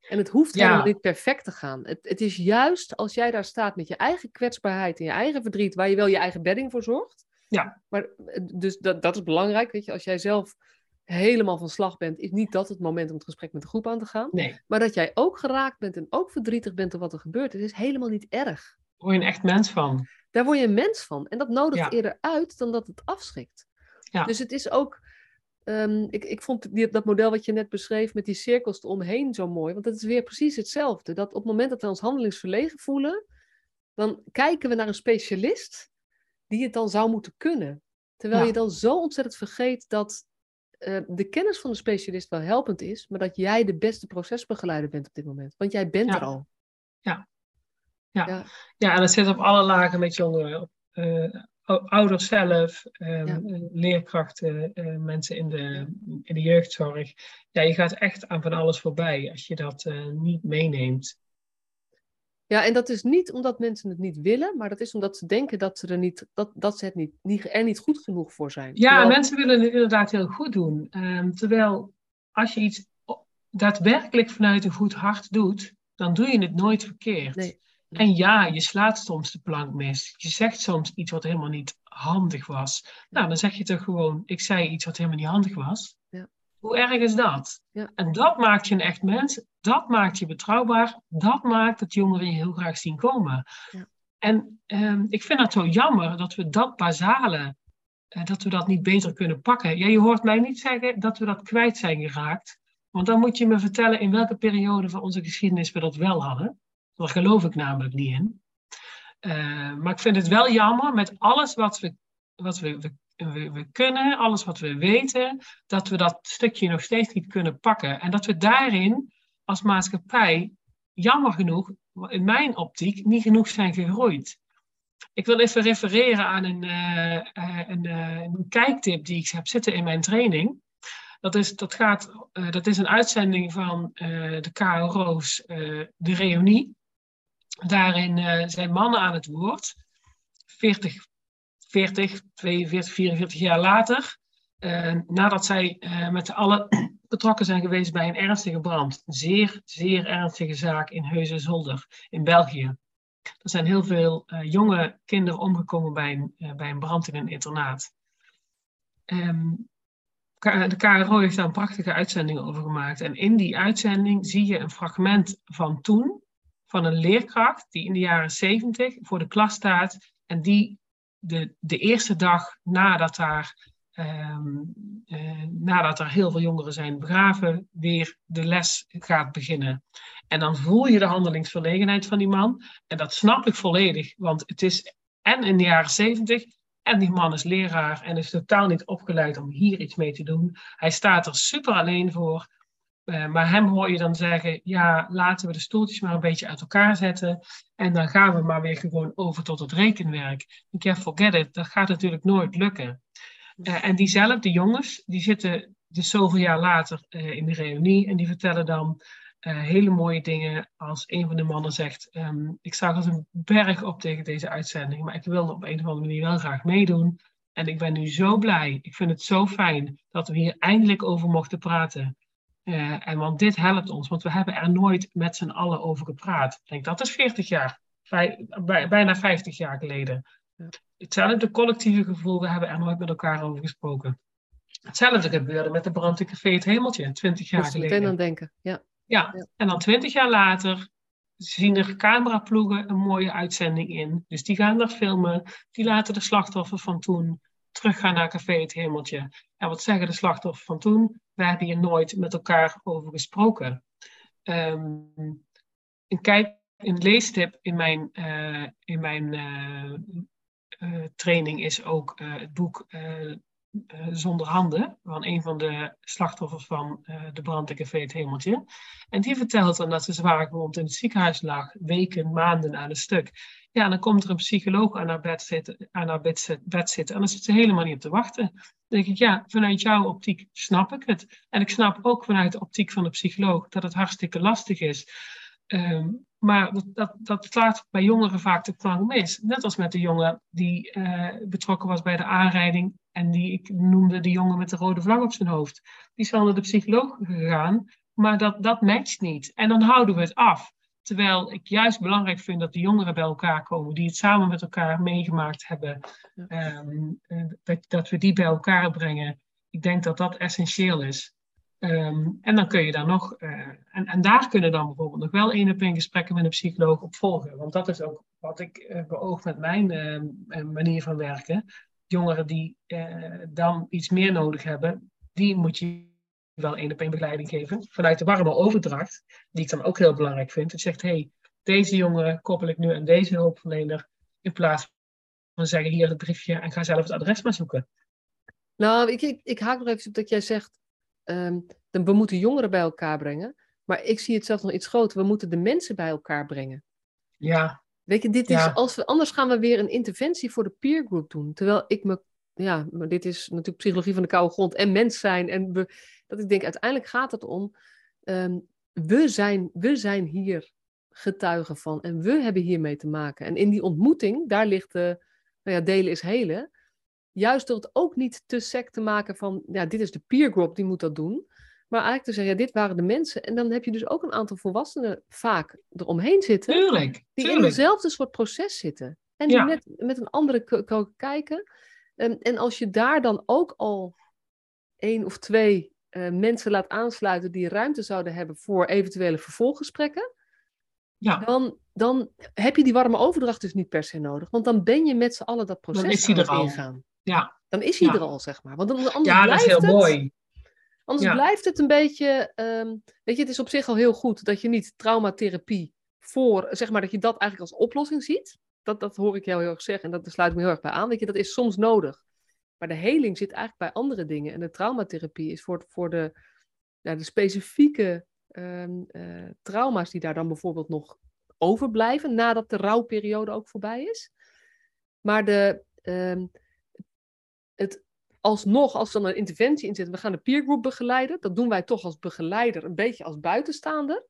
En het hoeft helemaal niet perfect te gaan. Het, het is juist als jij daar staat met je eigen kwetsbaarheid en je eigen verdriet, waar je wel je eigen bedding voor zorgt. Ja. Maar, eh, dus dat, dat is belangrijk. Weet je, als jij zelf helemaal van slag bent, is niet dat het moment om het gesprek met de groep aan te gaan. Nee. Maar dat jij ook geraakt bent en ook verdrietig bent door wat er gebeurt, is helemaal niet erg. Daar word je een echt mens van. Daar word je een mens van. En dat nodigt eerder uit dan dat het afschrikt. Ja. Dus het is ook Ehm, ik, ik vond die, dat model wat je net beschreef met die cirkels eromheen zo mooi. Want dat is weer precies hetzelfde. Dat op het moment dat we ons handelingsverlegen voelen, dan kijken we naar een specialist die het dan zou moeten kunnen. Terwijl je dan zo ontzettend vergeet dat uh, de kennis van de specialist wel helpend is, maar dat jij de beste procesbegeleider bent op dit moment. Want jij bent er al. Ja. Ja. Ja. ja, en dat zit op alle lagen met jongeren. Uh, ouders zelf, ehm, leerkrachten, uh, mensen in de, in de jeugdzorg. Ja, je gaat echt aan van alles voorbij als je dat uh, niet meeneemt. Ja, en dat is niet omdat mensen het niet willen, maar dat is omdat ze denken dat ze er, niet, dat, dat ze het niet, niet, er niet goed genoeg voor zijn. Ja, terwijl... mensen willen het inderdaad heel goed doen. Um, terwijl als je iets daadwerkelijk vanuit een goed hart doet, dan doe je het nooit verkeerd. Nee. En ja, je slaat soms de plank mis. Je zegt soms iets wat helemaal niet handig was. Nou, dan zeg je toch gewoon, ik zei iets wat helemaal niet handig was. Ja. Hoe erg is dat? Ja. En dat maakt je een echt mens. Dat maakt je betrouwbaar. Dat maakt dat jongeren je heel graag zien komen. Ja. En ehm, ik vind het zo jammer dat we dat basale, uh, dat we dat niet beter kunnen pakken. Ja, je hoort mij niet zeggen dat we dat kwijt zijn geraakt. Want dan moet je me vertellen in welke periode van onze geschiedenis we dat wel hadden. Daar geloof ik namelijk niet in. Uh, maar ik vind het wel jammer met alles wat we, wat we, we, we, kunnen, alles wat we weten, dat we dat stukje nog steeds niet kunnen pakken. En dat we daarin als maatschappij, jammer genoeg, in mijn optiek, niet genoeg zijn gegroeid. Ik wil even refereren aan een, uh, een, een kijktip die ik heb zitten in mijn training. Dat is, dat gaat, dat is een uitzending van de KRO's De Reunie. Daarin uh, zijn mannen aan het woord. 40, 40 42, 44 jaar later. Uh, nadat zij uh, met allen betrokken zijn geweest bij een ernstige brand. Zeer, zeer ernstige zaak in Heusden-Zolder in België. Er zijn heel veel jonge kinderen omgekomen bij een, bij een brand in een internaat. Um, de KRO heeft daar een prachtige uitzending over gemaakt. En in die uitzending zie je een fragment van toen, van een leerkracht die in de jaren zeventig voor de klas staat En die de, de eerste dag nadat daar, ehm, eh, nadat er heel veel jongeren zijn begraven, weer de les gaat beginnen. En dan voel je de handelingsverlegenheid van die man. En dat snap ik volledig, want het is en in de jaren zeventig. En die man is leraar en is totaal niet opgeleid om hier iets mee te doen. Hij staat er super alleen voor. Uh, maar hem hoor je dan zeggen: ja, laten we de stoeltjes maar een beetje uit elkaar zetten. En dan gaan we maar weer gewoon over tot het rekenwerk. Ik ja, forget it, dat gaat natuurlijk nooit lukken. Uh, en diezelfde jongens, die zitten dus zoveel jaar later uh, in de reunie en die vertellen dan hele mooie dingen. Als een van de mannen zegt: um, Ik zag als een berg op tegen deze uitzending, maar ik wilde op een of andere manier wel graag meedoen. En ik ben nu zo blij. Ik vind het zo fijn dat we hier eindelijk over mochten praten. Uh, en want dit helpt ons, want we hebben er nooit met z'n allen over gepraat. Ik denk dat is 40 jaar, bij, bijna 50 jaar geleden. Hetzelfde collectieve gevoel, we hebben er nooit met elkaar over gesproken. Hetzelfde gebeurde met de brand in Café Het Hemeltje, 20 jaar geleden. meteen aan denken, ja. ja. Ja, en dan 20 jaar later zien er cameraploegen een mooie uitzending in. Dus die gaan daar filmen, die laten de slachtoffers van toen teruggaan naar Café Het Hemeltje. En wat zeggen de slachtoffers van toen? We hebben hier nooit met elkaar over gesproken. Um, een, kijk, een leestip in mijn, uh, in mijn uh, uh, training is ook het boek Zonder Handen, van een van de slachtoffers van de brand in Café Het Hemeltje. En die vertelt dan dat ze zwaar gewond in het ziekenhuis lag, weken, maanden aan een stuk. Ja, dan komt er een psycholoog aan haar bed zitten, aan haar bed, bed zitten en dan zit ze helemaal niet op te wachten. Dan denk ik, ja, vanuit jouw optiek snap ik het. En ik snap ook vanuit de optiek van de psycholoog dat het hartstikke lastig is. Um, maar dat, dat, slaat bij jongeren vaak de plank mis. Net als met de jongen die uh, betrokken was bij de aanrijding en die ik noemde de jongen met de rode vlag op zijn hoofd. Die is wel naar de psycholoog gegaan, maar dat, dat matcht niet. En dan houden we het af. Terwijl ik juist belangrijk vind dat de jongeren bij elkaar komen, die het samen met elkaar meegemaakt hebben, um, dat, dat we die bij elkaar brengen. Ik denk dat dat essentieel is. Um, en dan kun je daar nog, uh, en, en daar kunnen dan bijvoorbeeld nog wel één op één gesprekken met een psycholoog op volgen. Want dat is ook wat ik uh, beoog met mijn uh, manier van werken. Jongeren die dan iets meer nodig hebben, die moet je wel één op één begeleiding geven. Vanuit de warme overdracht, die ik dan ook heel belangrijk vind. Het zegt, hey, deze jongen koppel ik nu aan deze hulpverlener. In plaats van zeggen, hier het briefje en ga zelf het adres maar zoeken. Nou, ik, ik, ik haak nog even op dat jij zegt, um, we moeten jongeren bij elkaar brengen. Maar ik zie het zelfs nog iets groter. We moeten de mensen bij elkaar brengen. Ja. Weet je, dit is, als we, anders gaan we weer een interventie voor de peer group doen. Terwijl ik me, ja, maar dit is natuurlijk psychologie van de koude grond en mens zijn. En we, dat ik denk, uiteindelijk gaat het om, um, we, zijn, we zijn hier getuigen van en we hebben hiermee te maken. En in die ontmoeting, daar ligt de, nou ja, delen is helen. Juist door het ook niet te sec te maken van, ja, dit is de peer group, die moet dat doen. Maar eigenlijk te zeggen, ja, dit waren de mensen. En dan heb je dus ook een aantal volwassenen vaak eromheen zitten. Tuurlijk, die in hetzelfde soort proces zitten. En die ja. met, met een andere kijken. En, en als je daar dan ook al één of twee uh, mensen laat aansluiten die ruimte zouden hebben voor eventuele vervolggesprekken, ja. dan, dan heb je die warme overdracht dus niet per se nodig. Want dan ben je met z'n allen dat proces het ingaan. Ja. Dan is hij ja. er al, zeg maar. Want anders ja, dat is heel het, mooi. Anders ja. blijft het een beetje. Um, weet je, het is op zich al heel goed dat je niet traumatherapie voor, zeg maar, dat je dat eigenlijk als oplossing ziet. Dat, dat hoor ik jou heel erg zeggen en dat sluit me heel erg bij aan. Weet je, dat is soms nodig. Maar de heling zit eigenlijk bij andere dingen. En de traumatherapie is voor, voor de, ja, de specifieke um, uh, trauma's die daar dan bijvoorbeeld nog overblijven nadat de rouwperiode ook voorbij is. Maar de, um, het alsnog, als er dan een interventie in zit, we gaan de peergroup begeleiden. Dat doen wij toch als begeleider, een beetje als buitenstaander.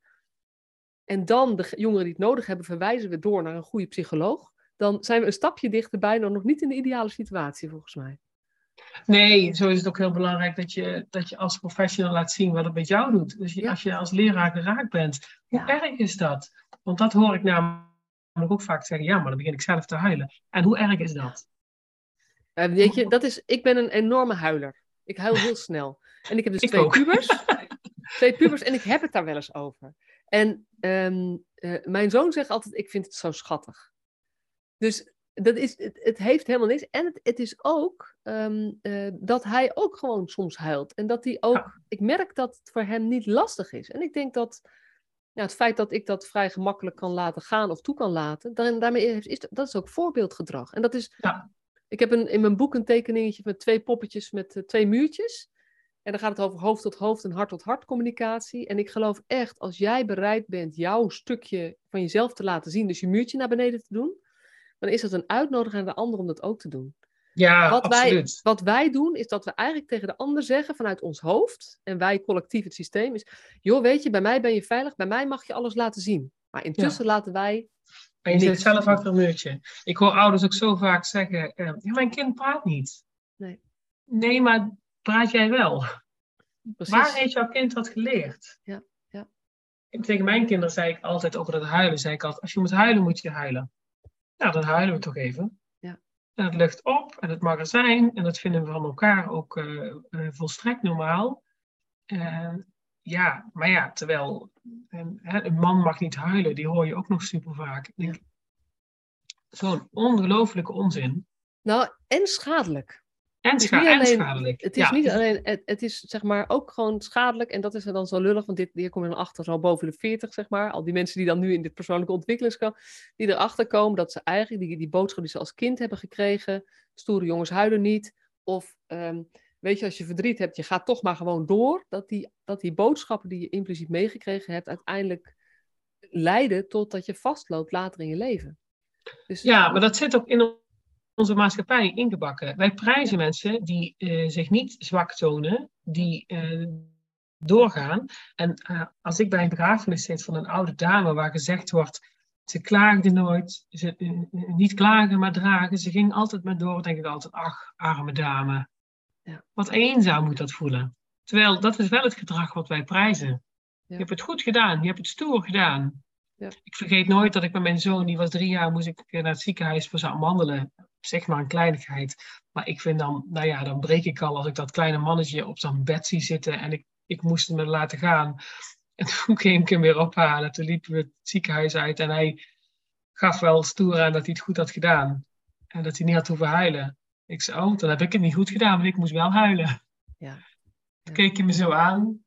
En dan de jongeren die het nodig hebben, verwijzen we door naar een goede psycholoog. Dan zijn we een stapje dichterbij, dan nog niet in de ideale situatie, volgens mij. Nee, zo is het ook heel belangrijk dat je, dat je als professional laat zien wat het met jou doet. Dus je, ja. als je als leraar geraakt bent, hoe ja. erg is dat? Want dat hoor ik namelijk ook vaak zeggen, ja, maar dan begin ik zelf te huilen. En hoe erg is dat? Uh, weet je, dat is, ik ben een enorme huiler. Ik huil heel snel. En ik heb dus ik twee ook. pubers. twee pubers en ik heb het daar wel eens over. En um, uh, mijn zoon zegt altijd, ik vind het zo schattig. Dus dat is, het, het heeft helemaal niks. En het, het is ook ehm, eh, dat hij ook gewoon soms huilt. En dat hij ook, ik merk dat het voor hem niet lastig is. En ik denk dat ja, het feit dat ik dat vrij gemakkelijk kan laten gaan of toe kan laten, daarmee is, is dat is ook voorbeeldgedrag. En dat is, Ja. Ik heb een, in mijn boek een tekeningetje met twee poppetjes met eh, twee muurtjes. En dan gaat het over hoofd tot hoofd en hart tot hart communicatie. En ik geloof echt, als jij bereid bent jouw stukje van jezelf te laten zien, dus je muurtje naar beneden te doen, dan is dat een uitnodiging aan de ander om dat ook te doen. Ja, Wat wij, absoluut. wat wij doen, is dat we eigenlijk tegen de ander zeggen vanuit ons hoofd, en wij collectief het systeem, is: joh, weet je, bij mij ben je veilig, bij mij mag je alles laten zien. Maar intussen laten wij. En je zit zelf achter een muurtje. Ik hoor ouders ook zo vaak zeggen: eh, ja, Mijn kind praat niet. Nee. Nee, maar praat jij wel? Precies. Waar heeft jouw kind dat geleerd? Ja, ja. En tegen mijn kinderen zei ik altijd over dat huilen. Zei ik altijd: Als je moet huilen, moet je huilen. Nou, dan huilen we toch even. Ja. En het lucht op en het mag er zijn. En dat vinden we van elkaar ook eh, eh, volstrekt normaal. Ja, maar ja, terwijl en, hè, een man mag niet huilen, die hoor je ook nog super vaak. Zo'n ongelooflijke onzin. Nou, en schadelijk. En, scha en alleen- schadelijk. Het is ja. niet alleen, het, het is zeg maar ook gewoon schadelijk. En dat is er dan zo lullig, want dit, hier kom je dan achter, zo boven de 40, zeg maar. Al die mensen die dan nu in dit persoonlijke ontwikkelingskamp, die erachter komen dat ze eigenlijk die, die boodschap die ze als kind hebben gekregen, stoere jongens huilen niet. Of ehm, weet je, als je verdriet hebt, je gaat toch maar gewoon door. Dat die, dat die boodschappen die je impliciet meegekregen hebt, uiteindelijk leiden tot dat je vastloopt later in je leven. Dus, Ja, maar dat zit ook in onze maatschappij ingebakken. Wij prijzen mensen die eh, zich niet zwak tonen, die eh, doorgaan. En eh, als ik bij een begrafenis zit van een oude dame waar gezegd wordt, ze klaagde nooit, ze, niet klagen maar dragen, ze ging altijd maar door, denk ik altijd, ach, arme dame. Ja. Wat eenzaam moet dat voelen. Terwijl dat is wel het gedrag wat wij prijzen. Je hebt het goed gedaan, je hebt het stoer gedaan. Ja. Ik vergeet nooit dat ik met mijn zoon, die was drie jaar, moest ik naar het ziekenhuis voor zijn wandelen. Zeg maar een kleinigheid. Maar ik vind dan, nou ja, dan breek ik al als ik dat kleine mannetje op zo'n bed zie zitten en ik, ik moest hem er laten gaan. En toen ging ik hem weer ophalen. Toen liepen we het ziekenhuis uit en hij gaf wel stoer aan dat hij het goed had gedaan. En dat hij niet had hoeven huilen. Ik zei, oh, dan heb ik het niet goed gedaan, want ik moest wel huilen. Ja. Toen keek hij me zo aan.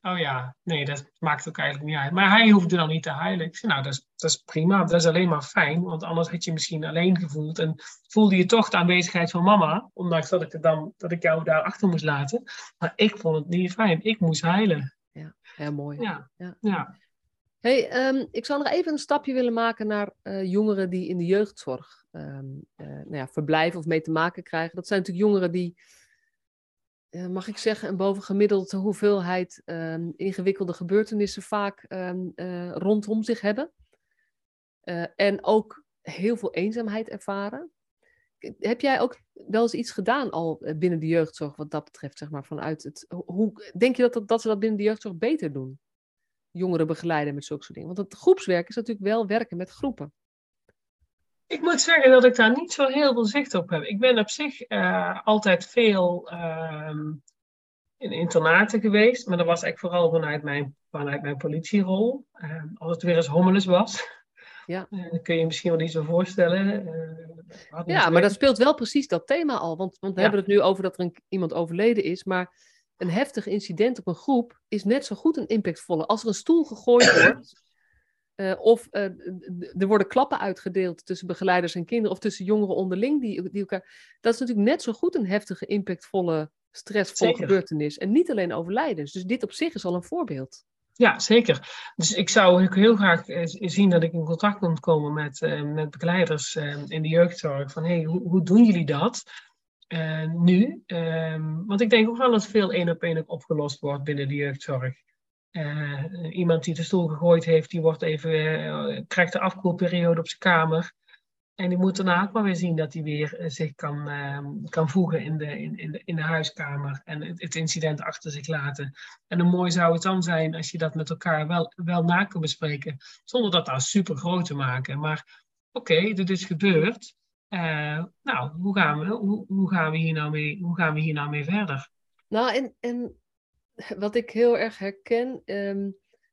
Oh ja, nee, dat maakt ook eigenlijk niet uit. Maar hij hoefde dan niet te huilen. Ik zei, nou, dat is, dat is prima. Dat is alleen maar fijn. Want anders had je je misschien alleen gevoeld. En voelde je toch de aanwezigheid van mama. Ondanks dat ik, het dan, dat ik jou daar achter moest laten. Maar ik vond het niet fijn. Ik moest huilen. ja, mooi. Ja, Ja. ja. Hey, ehm, ik zou nog even een stapje willen maken naar eh, jongeren die in de jeugdzorg ehm, eh, nou ja, verblijven of mee te maken krijgen. Dat zijn natuurlijk jongeren die, eh, mag ik zeggen, een bovengemiddelde hoeveelheid ehm, ingewikkelde gebeurtenissen vaak rondom zich hebben. En ook heel veel eenzaamheid ervaren. Heb jij ook wel eens iets gedaan al binnen de jeugdzorg wat dat betreft, zeg maar, vanuit het... ho- Hoe, denk je dat, dat ze dat binnen de jeugdzorg beter doen? Jongeren begeleiden met zulke soort dingen. Want het groepswerk is natuurlijk wel werken met groepen. Ik moet zeggen dat ik daar niet zo heel veel zicht op heb. Ik ben op zich eh, altijd veel ehm, in internaten geweest. Maar dat was eigenlijk vooral vanuit mijn, vanuit mijn politierol. Ehm, als het weer eens hommeles was. Ja. Eh, dan kun je je misschien wel iets zo voorstellen. Eh, Ja, maar dat speelt wel precies dat thema al. Want, want we Ja. hebben het nu over dat er een, iemand overleden is. Maar een heftig incident op een groep is net zo goed een impactvolle. Als er een stoel gegooid wordt. eh, of eh, er worden klappen uitgedeeld tussen begeleiders en kinderen. Of tussen jongeren onderling. Die, die elkaar, dat is natuurlijk net zo goed een heftige, impactvolle, stressvolle Zeker. gebeurtenis. En niet alleen overlijdens. Dus dit op zich is al een voorbeeld. Ja, zeker. Dus ik zou heel graag eh, zien dat ik in contact kon komen met, met begeleiders in de jeugdzorg. Van hey, hoe, hoe doen jullie dat eh, nu? Ehm, want ik denk ook wel dat veel één op één ook opgelost wordt binnen de jeugdzorg. Eh, iemand die de stoel gegooid heeft, die wordt even, eh, krijgt de afkoelperiode op zijn kamer. En die moet daarna ook maar weer zien dat hij weer zich kan, ehm, kan voegen in de, in, in, de, in de huiskamer en het, incident achter zich laten. En hoe mooi zou het dan zijn als je dat met elkaar wel, wel na kan bespreken, zonder dat daar super groot te maken. Maar oké, dit is gebeurd. Eh, nou, hoe gaan, we, hoe, hoe, gaan we hier nou mee, hoe gaan we hier nou mee verder? Nou, en, en wat ik heel erg herken, ehm,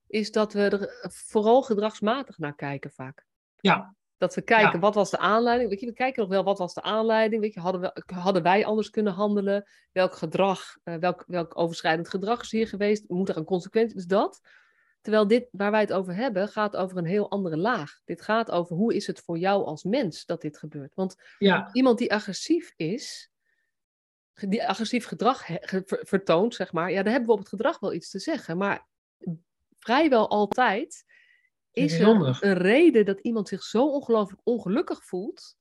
is dat we er vooral gedragsmatig naar kijken vaak. Ja, Dat we kijken, wat was de aanleiding? Weet je, we kijken nog wel, wat was de aanleiding? Weet je, hadden, we, hadden wij anders kunnen handelen? Welk gedrag, uh, welk, welk overschrijdend gedrag is hier geweest? Moet er een consequentie? Dus dat. Terwijl dit, waar wij het over hebben, gaat over een heel andere laag. Dit gaat over hoe is het voor jou als mens dat dit gebeurt. Want ja. iemand die agressief is, die agressief gedrag vertoont, zeg maar, ja, daar hebben we op het gedrag wel iets te zeggen. Maar vrijwel altijd is er een reden dat iemand zich zo ongelooflijk ongelukkig voelt,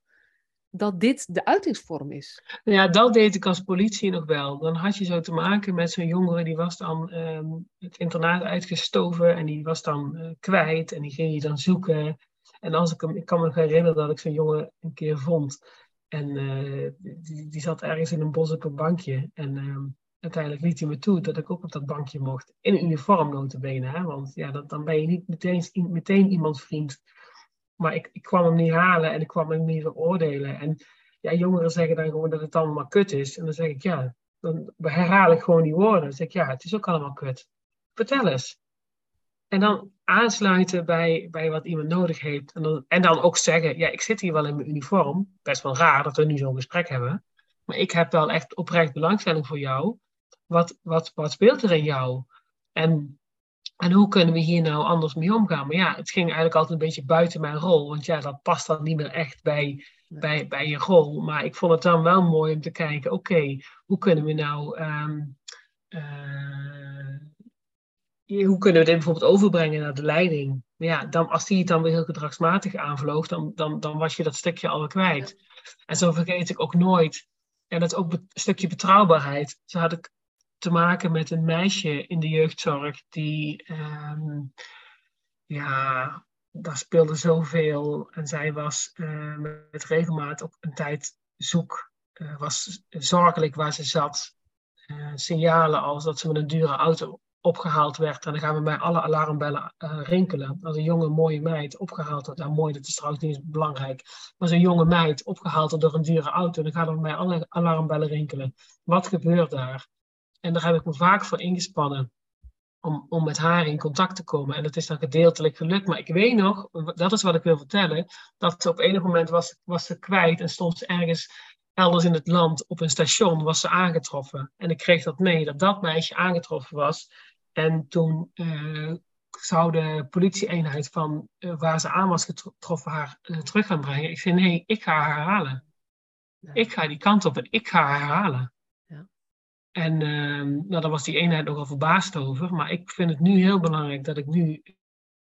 dat dit de uitingsvorm is. Ja, dat deed ik als politie nog wel. Dan had je zo te maken met zo'n jongere die was dan ehm, het internaat uitgestoven en die was dan uh, kwijt en die ging je dan zoeken. En als ik hem, ik kan me herinneren dat ik zo'n jongen een keer vond. En uh, die, die zat ergens in een bos op een bankje. En ehm, uiteindelijk liet hij me toe dat ik ook op dat bankje mocht. In een uniform notabene, hè? want ja, dan ben je niet meteen, meteen iemands vriend. Maar ik, ik kwam hem niet halen en ik kwam hem niet veroordelen. En ja, jongeren zeggen dan gewoon dat het allemaal kut is. En dan zeg ik, ja, dan herhaal ik gewoon die woorden. Dan zeg ik, ja, het is ook allemaal kut. Vertel eens. En dan aansluiten bij, bij wat iemand nodig heeft. En dan, en dan ook zeggen, ja, ik zit hier wel in mijn uniform. Best wel raar dat we nu zo'n gesprek hebben. Maar ik heb wel echt oprecht belangstelling voor jou wat, wat, wat speelt er in jou? En, en hoe kunnen we hier nou anders mee omgaan? Maar ja, het ging eigenlijk altijd een beetje buiten mijn rol. Want ja, dat past dan niet meer echt bij, bij, bij je rol. Maar ik vond het dan wel mooi om te kijken, oké, hoe kunnen we nou... Ehm, eh, hoe kunnen we dit bijvoorbeeld overbrengen naar de leiding? Maar ja, dan, als die het dan weer heel gedragsmatig aanvloog, dan, dan, dan was je dat stukje alweer kwijt. En zo vergeet ik ook nooit. En dat is ook een stukje betrouwbaarheid. Zo had ik te maken met een meisje in de jeugdzorg die, um, ja, daar speelde zoveel. En zij was uh, met regelmaat op een tijd zoek, uh, was zorgelijk waar ze zat. Uh, signalen als dat ze met een dure auto opgehaald werd. En dan gaan we bij alle alarmbellen rinkelen. Als een jonge mooie meid opgehaald wordt. Nou mooi, dat is trouwens niet belangrijk. Als een jonge meid opgehaald wordt door een dure auto. Dan gaan er bij alle alarmbellen rinkelen. Wat gebeurt daar? En daar heb ik me vaak voor ingespannen om, om met haar in contact te komen. En dat is dan gedeeltelijk gelukt. Maar ik weet nog, dat is wat ik wil vertellen, dat ze op enig moment was, was ze kwijt en stond ze ergens elders in het land op een station, was ze aangetroffen. En ik kreeg dat mee, dat dat meisje aangetroffen was. En toen uh, zou de politieeenheid van uh, waar ze aan was getroffen haar uh, terug gaan brengen. Ik zei, nee, ik ga haar halen. Ik ga die kant op en ik ga haar halen. En uh, nou, daar was die eenheid nogal verbaasd over. Maar ik vind het nu heel belangrijk dat ik nu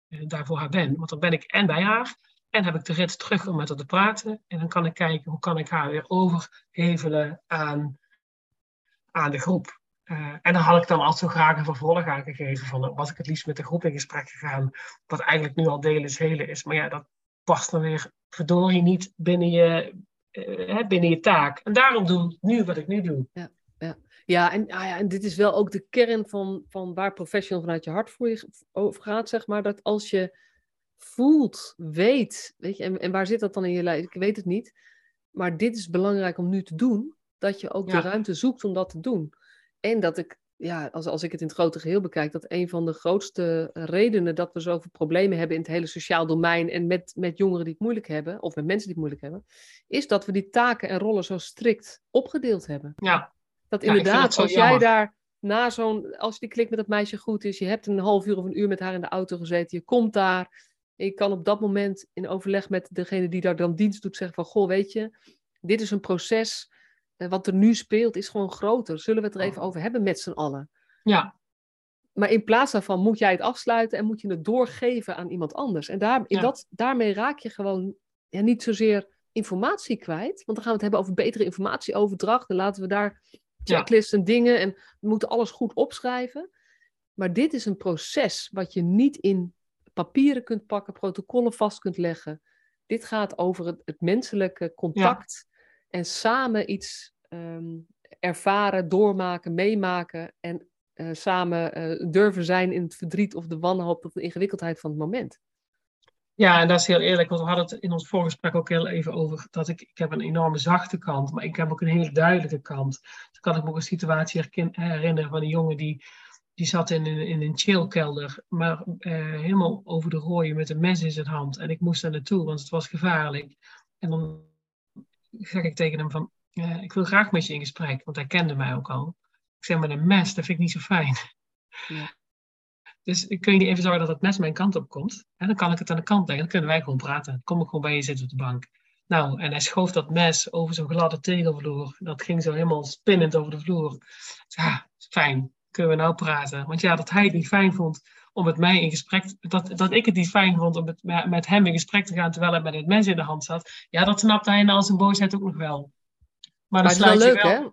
uh, daar voor haar ben. Want dan ben ik en bij haar. En heb ik de rit terug om met haar te praten. En dan kan ik kijken hoe kan ik haar weer overhevelen aan, aan de groep. Uh, en dan had ik dan altijd zo graag een vervolg aangegeven. Van, was ik het liefst met de groep in gesprek gegaan. Wat eigenlijk nu al delen is hele is. Maar ja, dat past dan weer verdorie niet binnen je, uh, binnen je taak. En daarom doe ik nu wat ik nu doe. Ja. Ja, en, ah ja, en dit is wel ook de kern van, van waar professional vanuit je hart voor je over gaat, zeg maar. Dat als je voelt, weet, weet je, en, en waar zit dat dan in je lijf? Ik weet het niet. Maar dit is belangrijk om nu te doen, dat je ook de ruimte zoekt om dat te doen. En dat ik, ja, als, als ik het in het grote geheel bekijk, dat een van de grootste redenen dat we zoveel problemen hebben in het hele sociaal domein en met, met jongeren die het moeilijk hebben, of met mensen die het moeilijk hebben, is dat we die taken en rollen zo strikt opgedeeld hebben. Ja. Dat inderdaad, als jij daar na zo'n, als die klik met dat meisje goed is, je hebt een half uur of een uur met haar in de auto gezeten, je komt daar, en je kan op dat moment in overleg met degene die daar dan dienst doet zeggen van, goh, weet je, dit is een proces, eh, wat er nu speelt is gewoon groter. Zullen we het er even over hebben met z'n allen? Ja. Maar in plaats daarvan moet jij het afsluiten en moet je het doorgeven aan iemand anders. En daar, in dat, daarmee raak je gewoon ja, niet zozeer informatie kwijt. Want dan gaan we het hebben over betere informatieoverdracht. En laten we daar checklists en dingen en we moeten alles goed opschrijven. Maar dit is een proces wat je niet in papieren kunt pakken, protocollen vast kunt leggen. Dit gaat over het, het menselijke contact en samen iets ehm, ervaren, doormaken, meemaken en uh, samen uh, durven zijn in het verdriet of de wanhoop of de ingewikkeldheid van het moment. Ja, en dat is heel eerlijk, want we hadden het in ons voorgesprek ook heel even over dat ik, ik heb een enorme zachte kant, maar ik heb ook een hele duidelijke kant. Dan kan ik me ook een situatie herinneren van een jongen die die zat in, in een chillkelder, maar helemaal over de rooien met een mes in zijn hand. En ik moest daar naartoe, want het was gevaarlijk. En dan zeg ik tegen hem van, ik wil graag met je in gesprek, want hij kende mij ook al. Ik zeg, met een mes, dat vind ik niet zo fijn. Ja. Dus kun je niet even zorgen dat het mes mijn kant op komt? En dan kan ik het aan de kant leggen. Dan kunnen wij gewoon praten. Dan kom ik gewoon bij je zitten op de bank. Nou, en hij schoof dat mes over zo'n gladde tegelvloer. Dat ging zo helemaal spinnend over de vloer. Ja, fijn. Kunnen we nou praten? Want ja, dat hij het niet fijn vond om met mij in gesprek... Dat, dat ik het niet fijn vond om met, met hem in gesprek te gaan... terwijl hij met het mes in de hand zat. Ja, dat snapte hij in al zijn boosheid ook nog wel. Maar, maar het is wel leuk, wel... hè?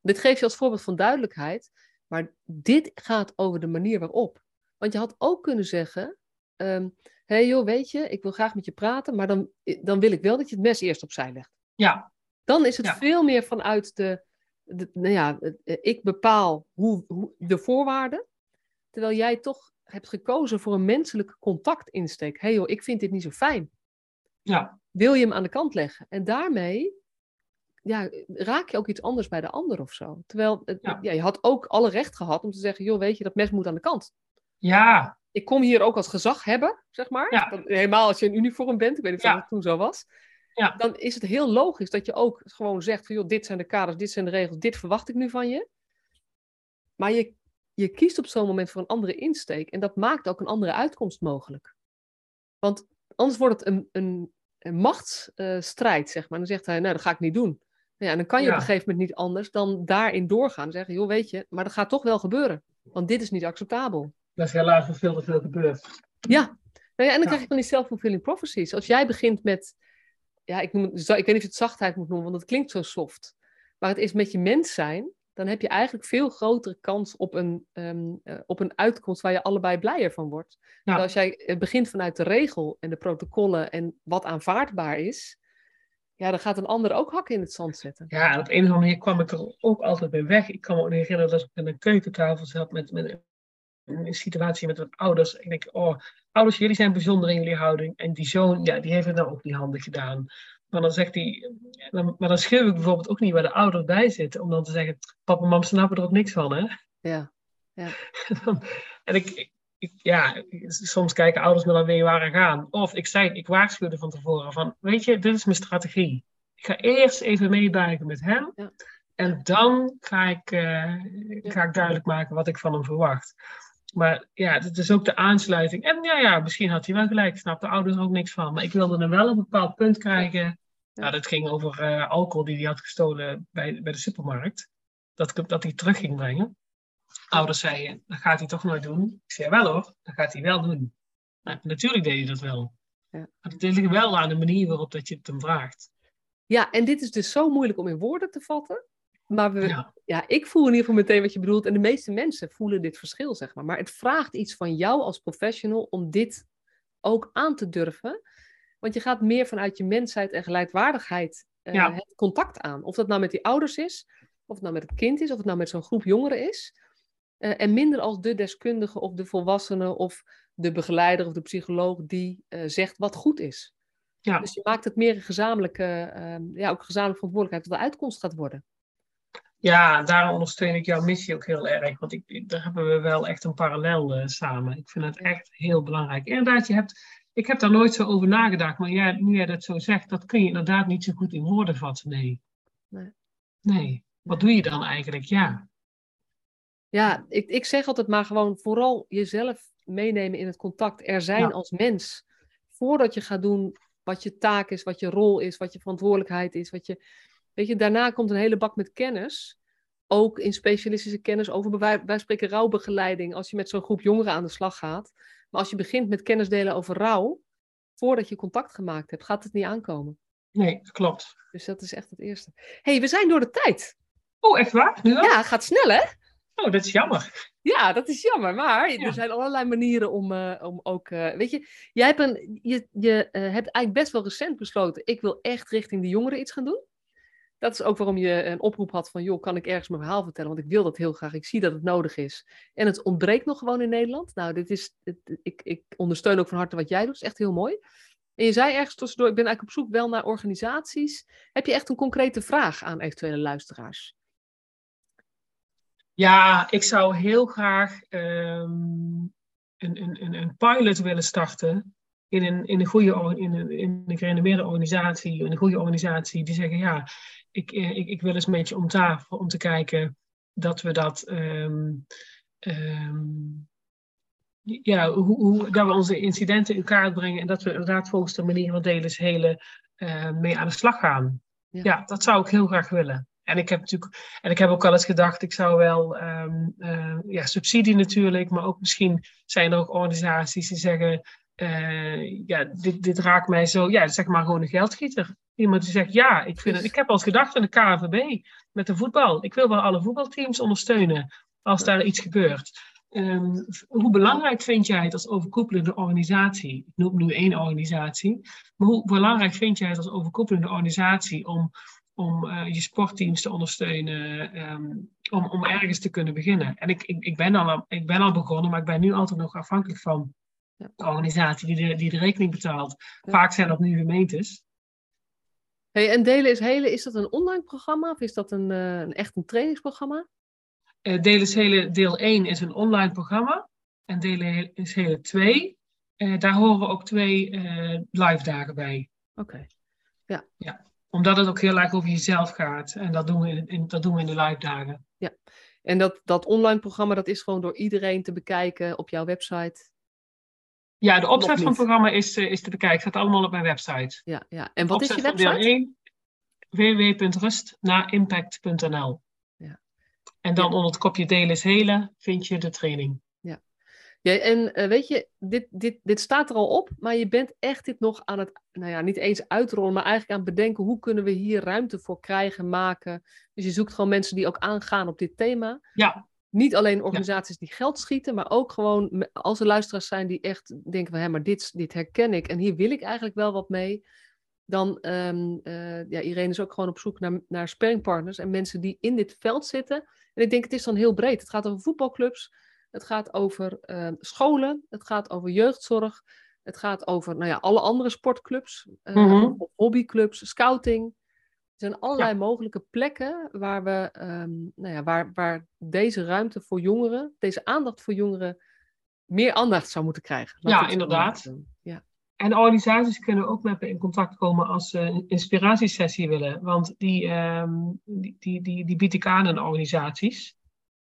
Dit geeft je als voorbeeld van duidelijkheid. Maar dit gaat over de manier waarop. Want je had ook kunnen zeggen: hé um, hey joh, weet je, ik wil graag met je praten, maar dan, dan wil ik wel dat je het mes eerst opzij legt. Ja. Dan is het veel meer vanuit de, de, nou ja, ik bepaal hoe, hoe, de voorwaarden, terwijl jij toch hebt gekozen voor een menselijke contactinsteek. Hé hey joh, ik vind dit niet zo fijn. Ja. Wil je hem aan de kant leggen? En daarmee ja, raak je ook iets anders bij de ander of zo. Terwijl ja. je had ook alle recht gehad om te zeggen, joh, weet je, dat mes moet aan de kant. Ja. Ik kom hier ook als gezag hebben, zeg maar. Ja. helemaal als je in uniform bent, ik weet niet of dat toen zo was. Ja. Dan is het heel logisch dat je ook gewoon zegt van, joh, dit zijn de kaders, dit zijn de regels, dit verwacht ik nu van je. Maar je, je kiest op zo'n moment voor een andere insteek. En dat maakt ook een andere uitkomst mogelijk. Want anders wordt het een, een, een machtsstrijd, zeg maar. Dan zegt hij, nou, dat ga ik niet doen. Ja, en dan kan je op een gegeven moment niet anders dan daarin doorgaan. En zeggen, joh, weet je, maar dat gaat toch wel gebeuren. Want dit is niet acceptabel. Dat is helaas veel te veel gebeurd. Ja. Nou ja, en dan krijg je van die self-fulfilling prophecies. Als jij begint met, ja, ik, noem het, ik weet niet of je het zachtheid moet noemen, want het klinkt zo soft. Maar het is met je mens zijn, dan heb je eigenlijk veel grotere kans op een, um, op een uitkomst waar je allebei blijer van wordt. Ja. als jij begint vanuit de regel en de protocollen en wat aanvaardbaar is, ja, dan gaat een ander ook hakken in het zand zetten. Ja, en op een of andere manier kwam ik er ook altijd bij weg. Ik kan me ook herinneren dat ik aan een keukentafel zat met, met een situatie met wat ouders. Ik denk, oh, ouders, jullie zijn bijzonder in jullie houding. En die zoon, ja, die heeft het nou ook niet handig gedaan. Maar dan zegt hij, maar dan schreeuw ik bijvoorbeeld ook niet waar de ouders bij zitten. Om dan te zeggen, papa en mam snappen er ook niks van, hè? Ja, ja. en ik, ja, soms kijken ouders me dan weer waar gaan. Of ik zei, ik waarschuwde van tevoren van, weet je, dit is mijn strategie. Ik ga eerst even meebuigen met hem. Ja. En dan ga ik, uh, ga ik duidelijk maken wat ik van hem verwacht. Maar ja, het is ook de aansluiting. En ja, ja, misschien had hij wel gelijk. Snap de ouders ook niks van. Maar ik wilde hem wel een bepaald punt krijgen. Ja. Nou, dat ging over uh, alcohol die hij had gestolen bij, bij de supermarkt. Dat, dat hij terug ging brengen. Ouders zeiden, dat gaat hij toch nooit doen. Ik zei, wel hoor, dat gaat hij wel doen. Nou, natuurlijk deed hij dat wel. Ja. Maar het ligt wel aan de manier waarop dat je het hem vraagt. Ja, en dit is dus zo moeilijk om in woorden te vatten. Maar we, ja. ik voel in ieder geval meteen wat je bedoelt. En de meeste mensen voelen dit verschil, zeg maar. Maar het vraagt iets van jou als professional om dit ook aan te durven. Want je gaat meer vanuit je mensheid en gelijkwaardigheid uh, het contact aan. Of dat nou met die ouders is, of het nou met het kind is, of het nou met zo'n groep jongeren is. Uh, en minder als de deskundige of de volwassene of de begeleider of de psycholoog die uh, zegt wat goed is. Ja. Dus je maakt het meer een gezamenlijke, uh, ja, ook gezamenlijke verantwoordelijkheid wat de uitkomst gaat worden. Ja, daarom ondersteun ik jouw missie ook heel erg. Want ik, daar hebben we wel echt een parallel uh, samen. Ik vind het echt heel belangrijk. Inderdaad, je hebt, ik heb daar nooit zo over nagedacht. Maar ja, nu jij dat zo zegt, dat kun je inderdaad niet zo goed in woorden vatten. Nee. Nee. nee. Wat doe je dan eigenlijk? Ja. Ja, ik, ik zeg altijd maar gewoon vooral jezelf meenemen in het contact. Er zijn als mens. Voordat je gaat doen wat je taak is, wat je rol is, wat je verantwoordelijkheid is, wat je Weet je, daarna komt een hele bak met kennis. Ook in specialistische kennis over wij, spreken rouwbegeleiding. Als je met zo'n groep jongeren aan de slag gaat. Maar als je begint met kennis delen over rouw, voordat je contact gemaakt hebt, gaat het niet aankomen. Nee, dat klopt. Dus dat is echt het eerste. hey, we zijn door de tijd. Oh, echt waar? Nu Ja, gaat snel hè? Oh, dat is jammer. Ja, dat is jammer. Maar er zijn allerlei manieren om, uh, om ook. Uh, weet je, jij hebt, een, je, je uh, hebt eigenlijk best wel recent besloten. Ik wil echt richting de jongeren iets gaan doen dat is ook waarom je een oproep had van, joh, kan ik ergens mijn verhaal vertellen? Want ik wil dat heel graag. Ik zie dat het nodig is. En het ontbreekt nog gewoon in Nederland. Nou, dit is, ik, ik ondersteun ook van harte wat jij doet. Het is echt heel mooi. En je zei ergens tussendoor, ik ben eigenlijk op zoek wel naar organisaties. Heb je echt een concrete vraag aan eventuele luisteraars? Ja, ik zou heel graag ehm, een, een, een, pilot willen starten in een, in een goede in een, in een gerenommeerde organisatie, in een goede organisatie, die zeggen ja, ik, eh, ik, ik wil eens een beetje om tafel om te kijken dat we dat ehm, ehm, ja, hoe, hoe, dat we onze incidenten in kaart brengen en dat we inderdaad volgens de manier van delen hele uh, mee aan de slag gaan. Ja. ja. dat zou ik heel graag willen. En ik heb natuurlijk, en ik heb ook al eens gedacht, ik zou wel, um, uh, ja, subsidie natuurlijk, maar ook misschien zijn er ook organisaties die zeggen, uh, ja, dit, dit raakt mij zo, ja, zeg maar gewoon een geldgieter. Iemand die zegt, ja, ik, vind het, ik heb al eens gedacht aan de KNVB met de voetbal. Ik wil wel alle voetbalteams ondersteunen als daar iets gebeurt. Um, hoe belangrijk vind jij het als overkoepelende organisatie? Ik noem nu één organisatie. Maar hoe belangrijk vind jij het als overkoepelende organisatie om, om uh, je sportteams te ondersteunen, um, om, om ergens te kunnen beginnen? En ik, ik, ik, ben al, ik ben al begonnen, maar ik ben nu altijd nog afhankelijk van de organisatie die de, die de rekening betaalt. Vaak zijn dat nu gemeentes. Hey, en Delen is Hele, is dat een online programma of is dat een, uh, een echt een trainingsprogramma? Uh, Delen is Hele deel 1 is een online programma. En Delen is Hele 2, uh, daar horen ook twee live dagen bij. Oké, ja. ja. Omdat het ook heel erg over jezelf gaat. En dat doen we in, in, dat doen we in de live dagen. Ja, en dat, dat online programma dat is gewoon door iedereen te bekijken op jouw website? Ja, de opzet van het programma is, uh, is te bekijken. staat allemaal op mijn website. Ja, ja. En wat is je website? www.rustnaimpact.nl ja. En dan onder het kopje delen is helen vind je de training. Ja, ja en uh, weet je, dit, dit, dit staat er al op, maar je bent echt dit nog aan het, nou ja, niet eens uitrollen, maar eigenlijk aan het bedenken hoe kunnen we hier ruimte voor krijgen, maken. Dus je zoekt gewoon mensen die ook aangaan op dit thema. Ja. Niet alleen organisaties die geld schieten, maar ook gewoon als er luisteraars zijn die echt denken van, hé, maar dit, dit herken ik en hier wil ik eigenlijk wel wat mee. Dan, um, uh, ja, Irene is ook gewoon op zoek naar, naar sparringpartners en mensen die in dit veld zitten. En ik denk, het is dan heel breed. Het gaat over voetbalclubs, het gaat over uh, scholen, het gaat over jeugdzorg, het gaat over nou ja, alle andere sportclubs, uh, mm-hmm. hobbyclubs, scouting. Er zijn allerlei mogelijke plekken waar, we, um, nou ja, waar, waar deze ruimte voor jongeren, deze aandacht voor jongeren, meer aandacht zou moeten krijgen. ja, inderdaad. Ja. En organisaties kunnen ook met me in contact komen als ze een inspiratiesessie willen. Want die, um, die, die, die, die bied ik aan aan organisaties.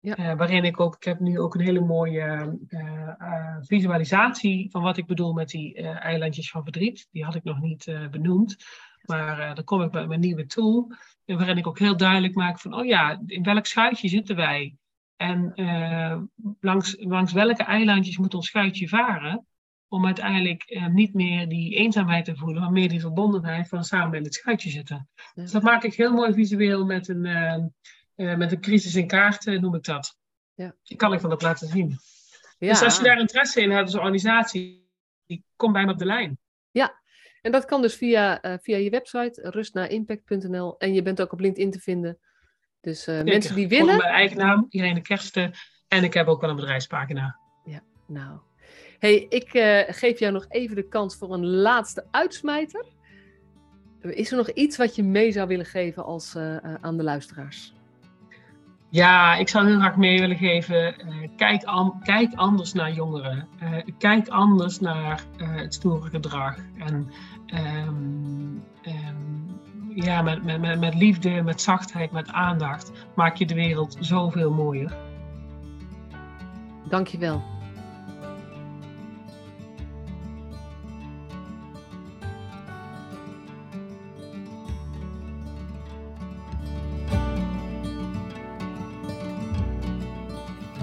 Ja. Uh, waarin ik ook, ik heb nu ook een hele mooie uh, uh, visualisatie van wat ik bedoel met die eilandjes van verdriet. Die had ik nog niet benoemd. Maar uh, dan kom ik met mijn nieuwe tool, waarin ik ook heel duidelijk maak van, oh ja, in welk schuitje zitten wij? En uh, langs, langs welke eilandjes moet ons schuitje varen? Om uiteindelijk uh, niet meer die eenzaamheid te voelen, maar meer die verbondenheid van samen in het schuitje zitten. Dus dat maak ik heel mooi visueel met een, met een crisis in kaart, noem ik dat. Ja. Die kan ik dan ook laten zien. Ja. Dus als je daar interesse in hebt als organisatie, kom bij me op de lijn. Ja, en dat kan dus via, uh, via je website, rustnaimpact.nl. En je bent ook op LinkedIn te vinden. Dus uh, mensen die willen... mijn eigen naam, Irene Kersten. En ik heb ook wel een bedrijfspagina. Ja, nou. hey, ik uh, geef jou nog even de kans voor een laatste uitsmijter. Is er nog iets wat je mee zou willen geven als, aan de luisteraars? Ja, ik zou heel graag mee willen geven. Uh, kijk, kijk, anders naar jongeren. Uh, kijk anders naar uh, het stoere gedrag. En um, um, ja, met, met, met liefde, met zachtheid, met aandacht maak je de wereld zoveel mooier. Dankjewel.